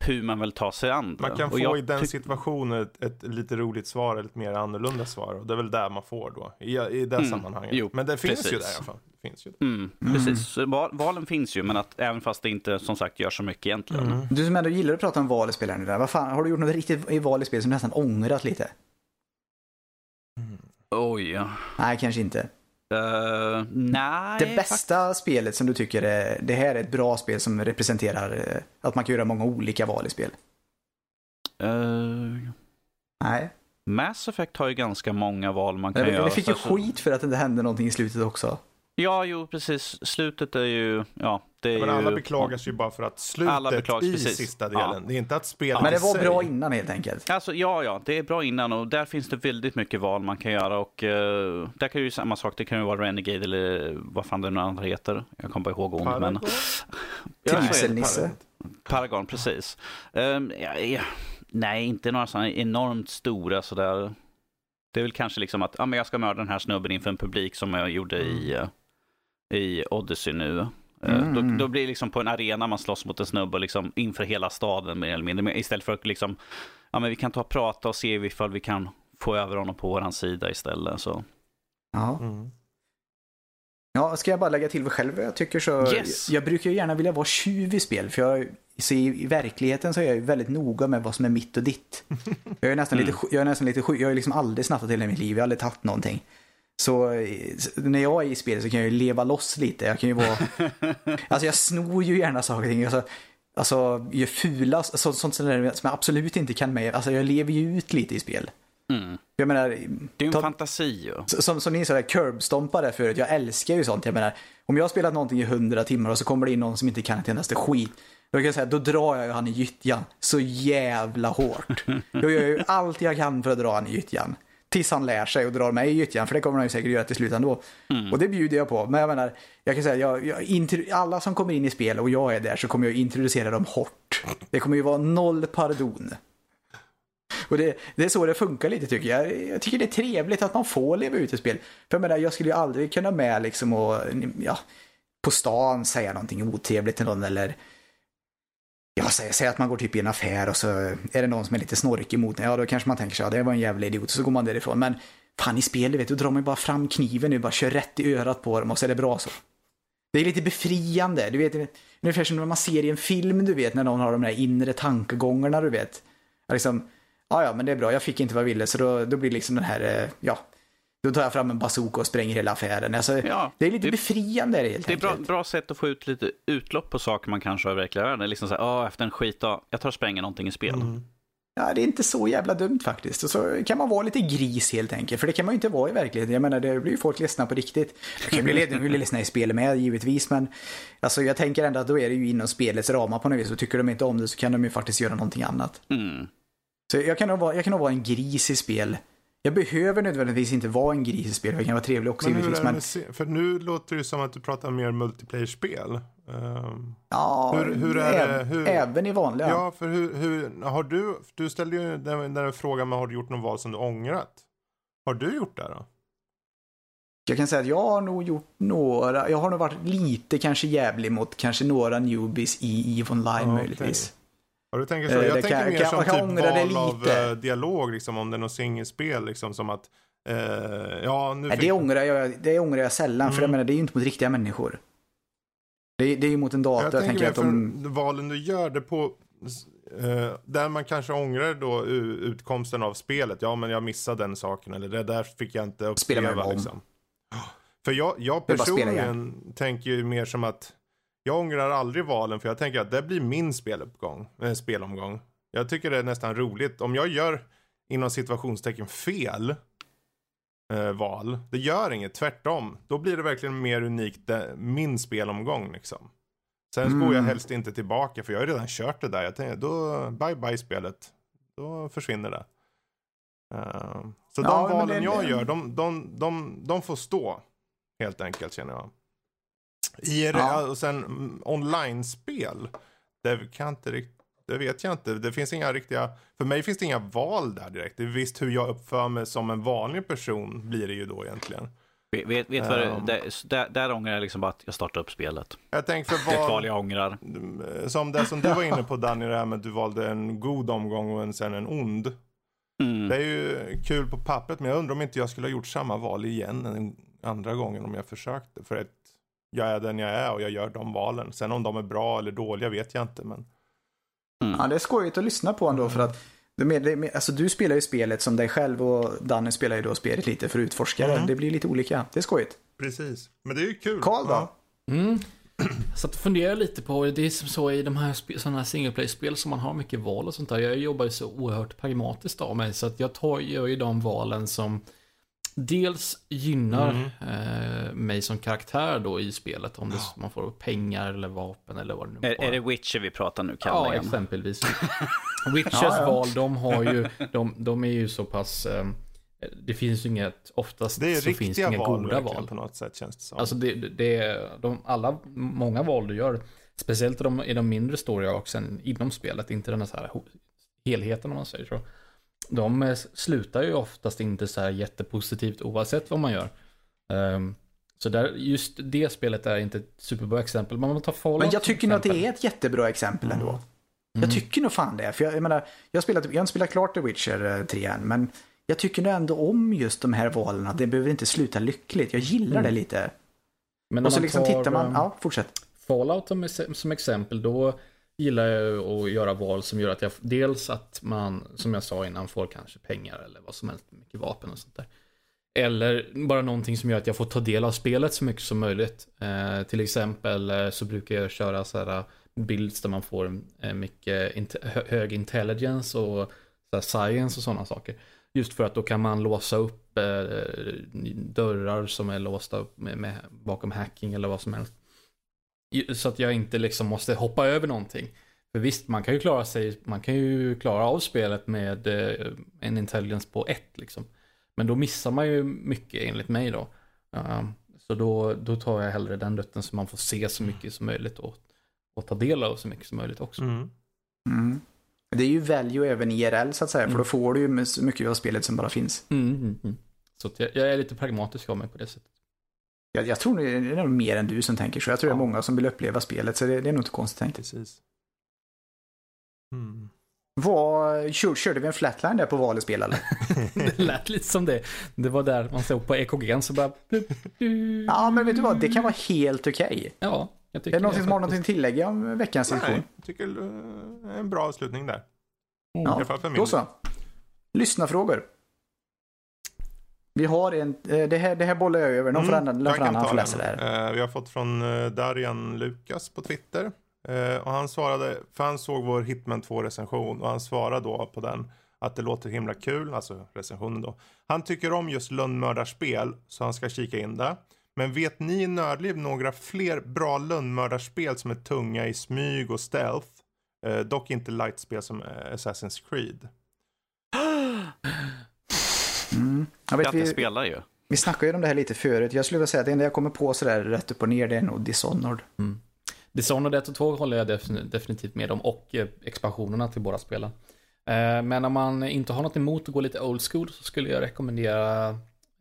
Speaker 3: hur man vill ta sig an det.
Speaker 2: man kan
Speaker 3: Och
Speaker 2: få i den situationen ett, ett lite roligt svar eller ett mer annorlunda svar. Och det är väl där man får då. I, i det
Speaker 3: Mm.
Speaker 2: sammanhanget.
Speaker 3: Jo,
Speaker 2: Men det finns ju
Speaker 3: precis.
Speaker 2: där i alla fall. Det finns ju där.
Speaker 3: Mm, precis. Så val- Valen finns ju, men att även fast det inte som sagt gör så mycket egentligen.
Speaker 2: Mm.
Speaker 1: Du som ändå gillar att prata om val i spel här nu där. Vad fan, har du gjort något riktigt i val i spel som nästan ångrat lite?
Speaker 3: Oj, ja.
Speaker 1: Nej, kanske inte.
Speaker 3: Eh, nej.
Speaker 1: Det bästa spelet som du tycker är, det här är ett bra spel som representerar eh, att man kan göra många olika val i spel?
Speaker 3: Eh,
Speaker 1: Nej.
Speaker 3: Mass Effect har ju ganska många val man kan
Speaker 1: Det,
Speaker 3: göra.
Speaker 1: det fick ju skit för att det inte hände någonting i slutet också.
Speaker 3: Ja, jo, precis. Slutet är ju... Ja, det är
Speaker 2: Men
Speaker 3: ju...
Speaker 2: alla beklagar sig ju bara för att slutet i
Speaker 3: precis.
Speaker 2: sista
Speaker 3: Ja.
Speaker 2: delen. Det är inte att spelet
Speaker 1: Men det var
Speaker 2: sig.
Speaker 1: bra innan helt enkelt.
Speaker 3: Alltså ja, ja, det är bra innan och där finns det väldigt mycket val man kan göra och eh, där kan ju samma sak, det kan ju vara Renegade eller vad fan det nu andra heter. Jag kommer bara ihåg ond, men? Ja.
Speaker 1: Trivselnisse.
Speaker 3: Paragon, precis. Ehm, ja, ja, nej, inte några sådana enormt stora sådär. Det är väl kanske liksom att, ja men jag ska mörda den här snubben inför en publik som jag gjorde i, eh, i Odyssey nu. Eh,
Speaker 1: Mm.
Speaker 3: Då, då blir det liksom på en arena man slåss mot en snubbe liksom inför hela staden mer eller mindre. Men Istället för att liksom, ja men vi kan ta och prata och se ifall vi kan få över honom på våran sida istället. Så.
Speaker 1: Ja.
Speaker 2: Mm.
Speaker 1: ja, ska jag bara lägga till vad själv jag tycker så.
Speaker 3: Yes.
Speaker 1: Jag brukar ju gärna vilja vara tjuv i spel. För jag, så i, verkligheten så är jag ju väldigt noga med vad som är mitt och ditt. Jag är nästan lite, sj- jag är nästan lite sjuk. Jag har liksom aldrig snattat hela mitt liv. Jag har aldrig tagit någonting. Så eh, när jag är i spel så kan jag ju leva loss lite. Jag kan ju vara... alltså jag snor ju gärna saker och ting. Alltså, alltså gör fula, så, sånt som jag absolut inte kan med. Alltså jag lever ju ut lite i spel.
Speaker 3: Mm.
Speaker 1: Jag menar,
Speaker 3: Det är en
Speaker 1: ta-
Speaker 3: fantasi ju.
Speaker 1: som, som ni sa, curbstompade förut. Jag älskar ju sånt. Jag menar, om jag har spelat någonting i hundra timmar och så kommer det in någon som inte kan ett endaste skit. Då kan jag säga, då drar jag ju han i gyttjan så jävla hårt. Då gör jag ju allt jag kan för att dra han i gyttjan. Tills han lär sig och drar mig i gyttjan, för det kommer han ju säkert göra till slut ändå. Och det bjuder jag på. Men jag menar, jag kan säga, jag, jag, alla som kommer in i spel och jag är där så kommer jag introducera dem hårt. Det kommer ju vara noll pardon. Och det, det är så det funkar lite tycker jag. Jag tycker det är trevligt att man får leva ut ett spel. För jag menar, jag skulle ju aldrig kunna med liksom och, ja, på stan säga någonting otrevligt till någon eller Ja, säg, säg att man går typ i en affär och så är det någon som är lite snorkig mot en. Ja, då kanske man tänker sig, ja, det var en jävla idiot. Så går man därifrån. Men fan i spel, du vet, då drar man ju bara fram kniven nu, bara kör rätt i örat på dem och så är det bra så. Det är lite befriande. Du vet, ungefär som när man ser i en film, du vet, när någon har de där inre tankegångarna, du vet. Ja, Liksom, ja, ja, men det är bra, jag fick inte vad jag ville, så då, då blir liksom den här, eh, ja, då tar jag fram en bazooka och spränger hela affären. Alltså,
Speaker 3: Ja,
Speaker 1: det är lite
Speaker 3: det-
Speaker 1: befriande helt
Speaker 3: Det är bra, bra sätt att få ut lite utlopp på saker man kanske har i verkliga världen. Liksom såhär, ah, efter en skitdag, jag tar och spränger någonting i spel.
Speaker 2: Mm.
Speaker 1: Ja, det är inte så jävla dumt faktiskt. Och så kan man vara lite gris helt enkelt. För det kan man ju inte vara i verkligheten. Jag menar, det blir ju folk ledsna på riktigt. De kan bli, de blir ledsna i spel med, givetvis. Men alltså, jag tänker ändå att då är det ju inom spelets ramar på något vis. Och tycker de inte om det så kan de ju faktiskt göra någonting annat.
Speaker 3: Mm.
Speaker 1: Så jag kan nog vara, jag kan nog vara en gris i spel. Jag behöver nödvändigtvis inte vara en gris i spel. Jag kan vara trevlig också
Speaker 2: Men
Speaker 1: givetvis. Men
Speaker 2: för nu låter det som att du pratar mer multiplayer-spel. Ehm,
Speaker 1: ja,
Speaker 2: Hur- hur är det? Hur-
Speaker 1: även i vanliga.
Speaker 2: ja, för hur, hur har du, du ställde ju den, den frågan med har du gjort någon val som du ångrat? Har du gjort det då?
Speaker 1: Jag kan säga att jag har nog gjort några, jag har nog varit lite kanske jävlig mot kanske några newbies i EVE Online
Speaker 2: Ja, okej. Du tänkt så?
Speaker 1: Eh,
Speaker 2: Jag
Speaker 1: det
Speaker 2: tänker
Speaker 1: kan-
Speaker 2: mer
Speaker 1: kan-
Speaker 2: som
Speaker 1: jag kan
Speaker 2: typ val av eh, dialog, liksom, om det är något singelspel, liksom som att eh, ja, nu
Speaker 1: Nej,
Speaker 2: fick
Speaker 1: det, ångrar jag, det ångrar jag sällan, för jag
Speaker 2: Mm.
Speaker 1: menar, det är ju inte mot riktiga människor. Det, är- det är ju mot en dator.
Speaker 2: Jag
Speaker 1: Jag,
Speaker 2: tänker
Speaker 1: tänker att de...
Speaker 2: valen du gör det på eh, där man kanske ångrar då utkomsten av spelet. Ja, men jag missade den saken eller det där fick jag inte uppleva.
Speaker 1: om.
Speaker 2: Liksom. För jag, jag
Speaker 1: spela
Speaker 2: personligen tänker ju mer som att jag ångrar aldrig valen för jag tänker att det blir min speluppgång, eh, spelomgång. Jag tycker det är nästan roligt. Om jag gör inom situationstecken fel eh, val, det gör inget, tvärtom. Då blir det verkligen mer unikt eh, min spelomgång liksom. Sen
Speaker 1: Mm.
Speaker 2: går jag helst inte tillbaka för jag har redan kört det där. Jag tänker, då, bye bye spelet. Då försvinner det. Eh, så de
Speaker 1: Ja, men
Speaker 2: valen
Speaker 1: det-
Speaker 2: jag gör, de, de, de, de får stå. Helt enkelt känner jag. IR,
Speaker 1: Ja.
Speaker 2: Och sen mm, online-spel. Det kan inte rikt- det vet jag inte. Det finns inga riktiga, för mig finns det inga val där direkt. Det är visst hur jag uppför mig som en vanlig person blir det ju då egentligen.
Speaker 3: Vet, vet, vad det,
Speaker 2: Ehm.
Speaker 3: det, där, där ångrar jag liksom bara att jag startade upp spelet.
Speaker 2: Jag tänker för
Speaker 3: Det är ett val jag ångrar.
Speaker 2: som det som du var inne på Danny, det här med att du valde en god omgång och en, sen en ond.
Speaker 3: Mm.
Speaker 2: Det är ju kul på pappret, men jag undrar om inte jag skulle ha gjort samma val igen en andra gången om jag försökte. För att jag är den jag är och jag gör de valen. Sen om de är bra eller dåliga vet jag inte, men
Speaker 3: Mm.
Speaker 1: Ja, det är skojigt att lyssna på ändå för att alltså, du spelar ju spelet som dig själv och Danny spelar ju då spelet lite för utforskare.
Speaker 2: Mm.
Speaker 1: Det blir lite olika. Det är skojigt.
Speaker 2: precis. Men det är ju kul.
Speaker 1: Karl då?
Speaker 2: Ja.
Speaker 4: Mm. Så att fundera lite på, det är som så i de här sådana här single play-spel som man har mycket val och sånt där. Jag jobbar ju så oerhört pragmatiskt av mig så att jag tar, gör ju de valen som dels gynnar
Speaker 2: Mm.
Speaker 4: eh, mig som karaktär då i spelet. Om det, man får pengar eller vapen eller vad det nu
Speaker 3: Är, är det Witcher vi pratar nu, Kalle?
Speaker 4: Ja,
Speaker 3: igen?
Speaker 4: exempelvis. Witchers
Speaker 1: Ja, ja.
Speaker 4: val, de har ju, de, de är ju så pass, eh, det finns ju inget, oftast
Speaker 2: Det är
Speaker 4: så finns det inga
Speaker 2: val,
Speaker 4: goda val.
Speaker 2: på något sätt känns det som.
Speaker 4: Alltså det, det- de, alla, många val du gör, speciellt i de, i de mindre story arcsen inom spelet, inte den här, så här helheten om man säger så. De eh, slutar ju oftast inte så här jättepositivt oavsett vad man gör. Ehm, så där, just det spelet är inte ett superbra exempel. Men man tar Fallout
Speaker 1: Men jag tycker nog att det är ett jättebra exempel ändå.
Speaker 4: Mm.
Speaker 1: Jag tycker nog fan det. För jag, jag menar, jag spelat, jag har inte spelat klart The Witcher 3 än, men jag tycker nog ändå om just de här valen. Det behöver inte sluta lyckligt. Jag gillar det lite.
Speaker 4: Men
Speaker 1: Och så liksom
Speaker 4: tar,
Speaker 1: tittar man,
Speaker 4: ehm,
Speaker 1: ja fortsätt.
Speaker 4: Fallout som, som exempel, då gillar jag att göra val som gör att jag, dels att man, som jag sa innan, får kanske pengar eller vad som helst, mycket vapen och sånt där. Eller bara någonting som gör att jag får ta del av spelet så mycket som möjligt. Eh, till exempel eh, så brukar jag köra så här eh, builds där man får eh, mycket int- hög intelligence och så här science och sådana saker. Just för att då kan man låsa upp eh, dörrar som är låsta med, med, bakom hacking eller vad som helst. Så att jag inte liksom måste hoppa över någonting. För visst, man kan ju klara sig, man kan ju klara av spelet med eh, en intelligens på ett liksom. Men då missar man ju mycket enligt mig då. Um, så då, då tar jag hellre den rutten så man får se så mycket som möjligt och, och ta del av så mycket som möjligt också.
Speaker 2: Mm.
Speaker 1: Mm. Det är ju value även IRL så att säga, för
Speaker 4: Mm.
Speaker 1: då får du ju så mycket av spelet som bara finns.
Speaker 4: Mm, mm, mm. Så jag, jag är lite pragmatisk av mig på det sättet.
Speaker 1: Jag, jag tror det är nog mer än du som tänker så. Jag tror det är många som vill uppleva spelet, så det, det är nog inte konstigt tänkt.
Speaker 2: Precis. Mm.
Speaker 1: Vad, kör, körde vi en flatline där på val i spel eller?
Speaker 4: det lät lite som det. Det var där man såg på EKG så bara...
Speaker 1: Ja, men vet du vad? Det kan vara helt okej.
Speaker 4: Ja, jag
Speaker 1: Är det någonting som har någonting att tillägga om veckans
Speaker 2: Nej,
Speaker 1: sektion?
Speaker 2: jag tycker det är en bra avslutning där. I
Speaker 1: Ja,
Speaker 2: alla fall för min
Speaker 1: Då så. Lyssnafrågor. Vi har en, eh, det här, det här bollar jag över. Någon
Speaker 2: jag
Speaker 1: får
Speaker 2: kan
Speaker 1: annan
Speaker 2: ta
Speaker 1: får läsa det här.
Speaker 2: Eh, vi har fått från uh, Darian Lukas på Twitter. Eh, och han svarade, för han såg vår Hitman 2 recension och han svarade då på den att det låter himla kul, alltså recensionen då. Han tycker om just lönnmördarspel så han ska kika in det. Men vet ni i Nördliv några fler bra lönnmördarspel som är tunga i smyg och stealth? Eh, dock inte lightspel som eh, Assassin's Creed.
Speaker 1: Mm. Jag vet, vi,
Speaker 3: spelar ju.
Speaker 1: vi snackade ju om det här lite förut. Jag skulle vilja säga att det enda jag kommer på sådär rätt upp och ner det är nog Dishonored.
Speaker 4: Dishonored 1 och 2 håller jag defin- definitivt med om och eh, expansionerna till båda spelen. Eh, Men om man inte har något emot att gå lite old school så skulle jag rekommendera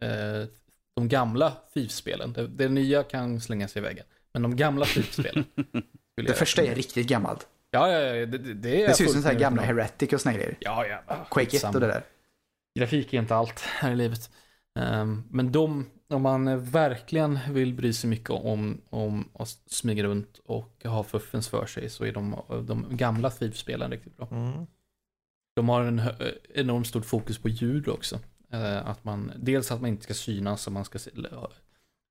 Speaker 4: eh, de gamla Thief-spelen. Det, det nya kan slänga sig i väggen. Men de gamla skulle
Speaker 1: Det första är riktigt gammalt.
Speaker 4: Ja, ja, ja, det, det, är
Speaker 1: Det ser ut som gamla. Heretic och såna grejer.
Speaker 4: Ja, ja.
Speaker 1: Quake 1
Speaker 4: skitsamma.
Speaker 1: och det där.
Speaker 4: Grafik är inte allt här i livet. Ehm, men de, om man verkligen vill bry sig mycket om, om att smyga runt och ha fuffens för sig så är de, de gamla Thief-spelen riktigt bra.
Speaker 2: Mm.
Speaker 4: De har en enormt stort fokus på ljud också. Eh, att man, dels att man inte ska synas och man ska,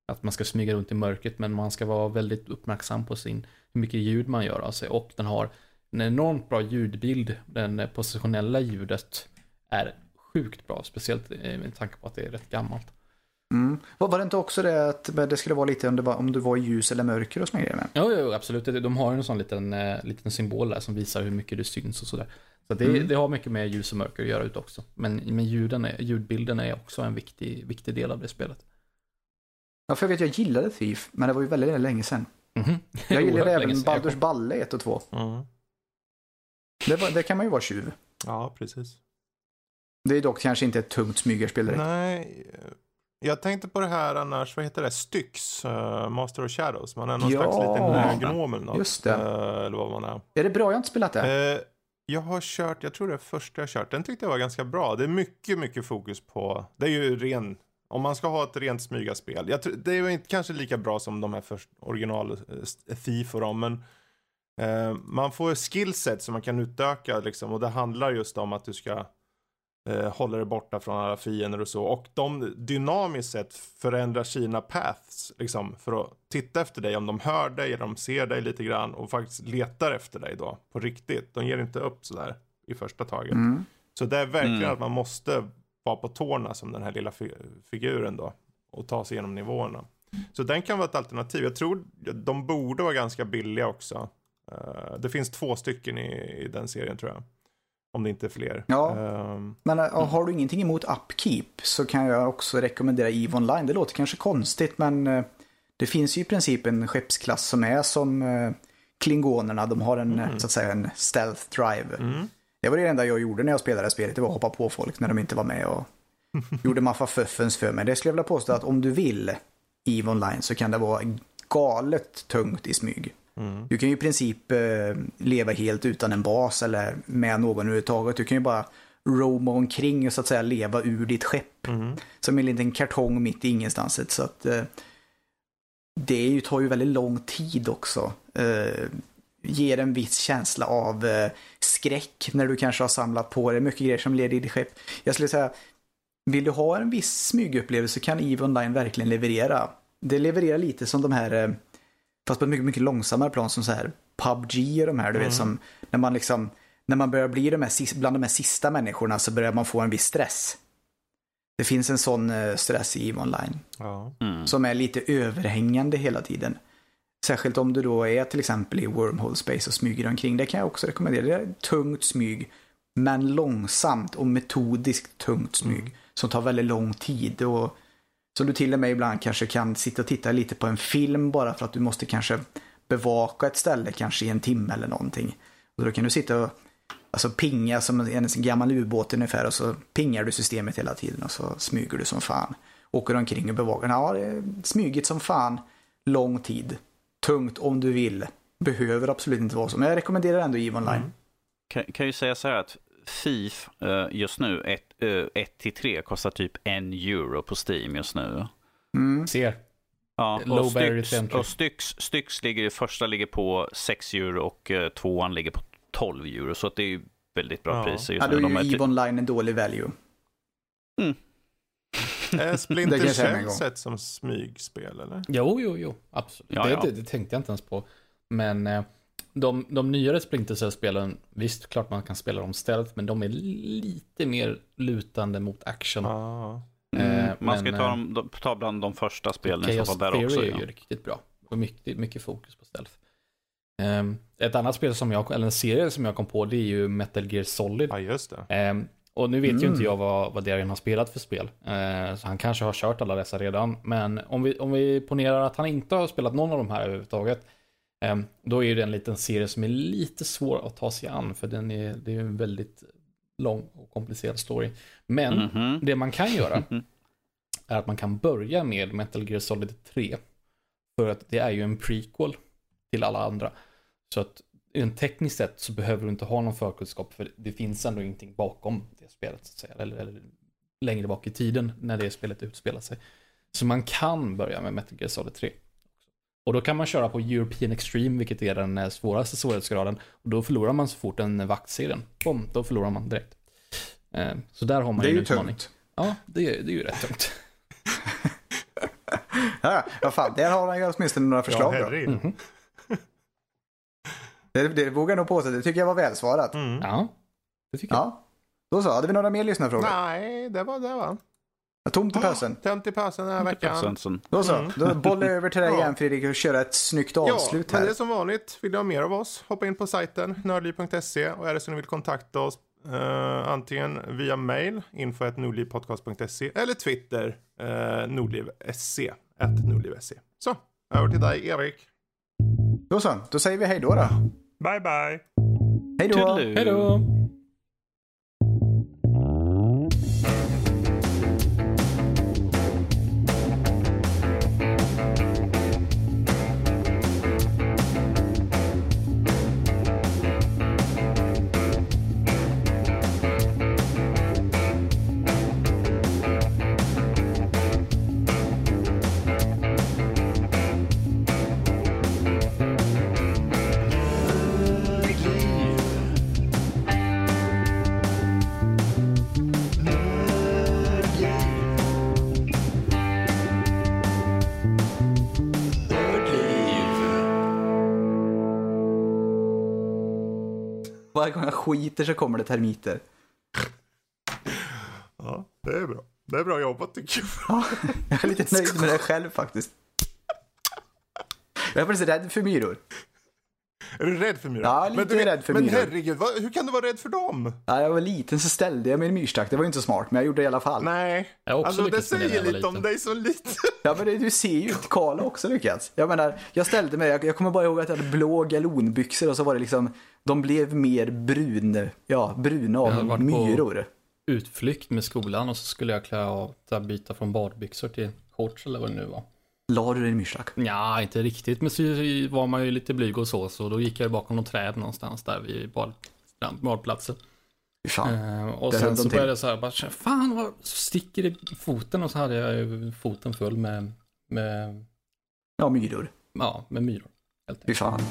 Speaker 4: att man ska smyga runt i mörkret men man ska vara väldigt uppmärksam på sin, hur mycket ljud man gör av sig och den har en enormt bra ljudbild. Den positionella ljudet är sjukt bra, speciellt eh, med tanke på att det är rätt gammalt.
Speaker 1: Mm. Var var det inte också det att det skulle vara lite om, det var, om du var i ljus eller mörker och såna grejer?
Speaker 4: Jo, jo absolut. De har ju en sån liten, eh, liten symbol där som visar hur mycket det syns och sådär. Så det,
Speaker 1: Mm.
Speaker 4: det har mycket med ljus och mörker att göra ut också. Men, men ljuden är, ljudbilden är också en viktig, viktig del av det spelet.
Speaker 1: Ja, för jag vet jag gillade Thief, men det var ju väldigt länge sedan.
Speaker 4: Mhm.
Speaker 1: Jag gillade även. Baldur's Balle 1 och 2.
Speaker 2: Mm.
Speaker 1: Det, var, det kan man ju vara tjuv.
Speaker 2: Ja, precis.
Speaker 1: Det är dock kanske inte ett tungt smygerspel direkt.
Speaker 2: Nej, jag tänkte på det här annars, vad heter det, Styx, uh, Master of Shadows. Man är någon
Speaker 1: Ja.
Speaker 2: slags liten gnom eller något.
Speaker 1: Just det.
Speaker 2: Eh, eller vad man är.
Speaker 1: Är det bra? Jag har inte spelat det.
Speaker 2: Eh, jag har kört, jag tror det är första jag kört, den tyckte jag var ganska bra. Det är mycket, mycket fokus på, det är ju ren, om man ska ha ett rent smygaspel. Jag, det är ju inte kanske lika bra som de här först, original Thief och dem, men man får skillset som man kan utöka liksom, och det handlar just om att du ska eh, hålla dig borta från alla fiender och så. Och de dynamiskt sett förändrar sina paths liksom, för att titta efter dig. Om de hör dig eller de ser dig lite grann och faktiskt letar efter dig då på riktigt. De ger inte upp sådär i första taget.
Speaker 1: Mm.
Speaker 2: Så det är verkligen
Speaker 3: Mm.
Speaker 2: att man måste vara på tårna som den här lilla fi- figuren då. Och ta sig igenom nivåerna. Så den kan vara ett alternativ. Jag tror de borde vara ganska billiga också. Eh, det finns två stycken i, i den serien tror jag. Om det inte är fler.
Speaker 1: Ja.
Speaker 2: Ehm,
Speaker 1: Men äh, har du ingenting emot Upkeep så kan jag också rekommendera EVE Online. Det låter kanske konstigt men äh, det finns ju i princip en skeppsklass som är som äh, Klingonerna. De har en,
Speaker 2: Mm.
Speaker 1: så att säga, en stealth drive.
Speaker 2: mm.
Speaker 1: Det var det enda jag gjorde när jag spelade spelet, det var att hoppa på folk när de inte var med och gjorde massa fuffens för mig. Det skulle jag vilja påstå att om du vill EVE Online så kan det vara galet tungt i smyg.
Speaker 2: Mm.
Speaker 1: Du kan ju i princip eh, leva helt utan en bas eller med någon överhuvudtaget. Du kan ju bara roama omkring och så att säga leva ur ditt skepp.
Speaker 2: Mm.
Speaker 1: Som en liten kartong mitt i ingenstans. Så att eh, det ju, tar ju väldigt lång tid också. Eh, ger en viss känsla av eh, skräck när du kanske har samlat på dig mycket grejer som leder i ditt skepp. Jag skulle säga, vill du ha en viss smygupplevelse kan EVE Online verkligen leverera. Det levererar lite som de här, eh, fast på ett mycket, mycket långsammare plan som så här PubG och de här, du vet som när man liksom, när man börjar bli de här, bland de här sista människorna så börjar man få en viss stress. Det finns en sån eh, stress i EVE Online
Speaker 2: Ja.
Speaker 3: Mm.
Speaker 1: som är lite överhängande hela tiden. Särskilt om du då är till exempel i Wormhole Space och smyger omkring. Det kan jag också rekommendera. Det är tungt smyg, men långsamt och metodiskt tungt smyg. Som tar väldigt lång tid. Och som du till och med ibland kanske kan sitta och titta lite på en film bara för att du måste kanske bevaka ett ställe kanske i en timme eller någonting. Och då kan du sitta och alltså pinga som en gammal ubåt ungefär och så pingar du systemet hela tiden och så smyger du som fan. Åker omkring och bevakar. Ja, det är smygigt som fan. Lång tid. Tungt om du vill. Behöver absolut inte vara så. Men jag rekommenderar ändå EVE Online.
Speaker 2: Mm.
Speaker 3: Kan, kan ju säga så här att FIF eh, just nu, 1 till 3 kostar typ en euro på Steam just nu.
Speaker 1: Mm.
Speaker 4: Ser.
Speaker 3: Ja,
Speaker 4: Low
Speaker 3: och Styx, och Styx, Styx ligger, första ligger på 6 euro och eh, tvåan ligger på 12 euro. Så att det är ju väldigt bra
Speaker 2: Ja.
Speaker 3: priser
Speaker 1: Ja,
Speaker 3: just
Speaker 1: då
Speaker 3: nu.
Speaker 1: är ju
Speaker 3: är
Speaker 1: EVE Online en dålig value.
Speaker 2: Är
Speaker 1: Det
Speaker 2: Splinter Cell sett som smygspel eller?
Speaker 4: Jo, jo, jo. Absolut.
Speaker 3: Ja,
Speaker 4: det,
Speaker 3: ja.
Speaker 4: Det, det tänkte jag inte ens på. Men eh, de, de nyare Splinter Cell-spelen, visst, klart man kan spela dem stealth, men de är lite mer lutande mot action.
Speaker 2: Ja.
Speaker 3: Mm,
Speaker 4: Eh,
Speaker 3: man ska ju
Speaker 4: men,
Speaker 3: ta,
Speaker 4: eh,
Speaker 3: dem, de- ta bland de första spelen i så
Speaker 4: Chaos
Speaker 3: fall där
Speaker 4: Theory
Speaker 3: också.
Speaker 4: är
Speaker 3: Ja.
Speaker 4: ju riktigt bra. Och mycket, mycket fokus på stealth. Ehm, ett annat spel som jag, eller en serie som jag kom på, det är ju Metal Gear Solid.
Speaker 2: ja, just det.
Speaker 4: Ehm, och nu vet ju
Speaker 1: Mm.
Speaker 4: inte jag vad, vad Darien har spelat för spel. Eh, så han kanske har kört alla dessa redan. Men om vi, om vi ponerar att han inte har spelat någon av de här överhuvudtaget. Ehm, då är det en liten serie som är lite svår att ta sig an. För den är, det är en väldigt lång och komplicerad story. Men
Speaker 3: Mhm.
Speaker 4: det man kan göra är att man kan börja med Metal Gear Solid 3. För att det är ju en prequel till alla andra. Så att rent tekniskt sett så behöver du inte ha någon förkunskap för det finns ändå ingenting bakom det spelet så att säga. Eller, eller längre bak i tiden när det spelet utspelar sig. Så man kan börja med Metal Gear Solid 3. Och då kan man köra på European Extreme, vilket är den eh, svåraste svårighetsgraden. Och då förlorar man så fort en vaktserien. Bom, då förlorar man direkt. Eh, Så där har man
Speaker 1: Det är
Speaker 4: en
Speaker 1: ju
Speaker 4: utmaning.
Speaker 1: tungt.
Speaker 4: Ja, det är, det är ju rätt tungt.
Speaker 1: Ja, vad fan, där har man ju åtminstone några förslag
Speaker 2: ja.
Speaker 4: Mhm.
Speaker 1: Det, det vågar jag nog påstå. Det tycker jag var välsvarat.
Speaker 2: Mm.
Speaker 4: Ja, det tycker jag.
Speaker 1: Ja. Då så, hade vi några mer lyssnarfrågor?
Speaker 2: Nej, det var det va?
Speaker 1: Tomt i pösen.
Speaker 2: Tömt i pausen den här veckan.
Speaker 1: Då så,
Speaker 2: Mm.
Speaker 1: då bollar jag över till dig
Speaker 2: Ja.
Speaker 1: igen Fredrik och köra ett snyggt
Speaker 2: Ja,
Speaker 1: avslut
Speaker 2: men
Speaker 1: här.
Speaker 2: det är som vanligt. Vill du ha mer av oss? Hoppa in på sajten nördliv.se och är det så ni vill kontakta oss eh, antingen via mail info.nordlivpodcast.se eller Twitter eh, nordliv.se nordliv.se. Så, över till dig Erik.
Speaker 1: Då så, då säger vi hej då då.
Speaker 2: Bye bye!
Speaker 1: Hej då!
Speaker 4: Hej då!
Speaker 1: Varje gång jag skiter så kommer det termiter.
Speaker 2: Ja, det är bra. Det är bra jobbat tycker jag.
Speaker 1: Ja, jag är lite nöjd med det själv faktiskt. Jag är faktiskt rädd för myror.
Speaker 2: Är du rädd för myror?
Speaker 1: Ja, lite
Speaker 2: men du,
Speaker 1: rädd för
Speaker 2: men
Speaker 1: myror.
Speaker 2: herregud, vad, hur kan du vara rädd för dem?
Speaker 1: När jag var liten så ställde jag mig i en myrstack. Det var ju inte så smart, men jag gjorde det i alla fall.
Speaker 2: Nej.
Speaker 4: Jag har också
Speaker 2: alltså det säger lite om
Speaker 4: liten.
Speaker 2: dig så lite.
Speaker 1: Ja, men det, du ser ju ut. Karl har också lyckats. Jag menar, jag ställde mig, jag, jag kommer bara ihåg att jag hade blå galonbyxor och så var det liksom, de blev mer brun, ja, bruna av
Speaker 4: varit på-
Speaker 1: myror.
Speaker 4: Utflykt med skolan och så skulle jag klä av, byta från badbyxor till shorts eller vad det nu var.
Speaker 1: La du dig i en myrstack?
Speaker 4: Ja, inte riktigt, men så var man ju lite blyg och så, så då gick jag bakom något träd någonstans där vid bad, badplatsen.
Speaker 1: Fan.
Speaker 4: Eh, och sen så
Speaker 1: till.
Speaker 4: började jag så här, bara, fan vad sticker i foten och så hade jag ju foten full med, med,
Speaker 1: Ja, myror.
Speaker 4: ja, med myror.
Speaker 1: Fy fan.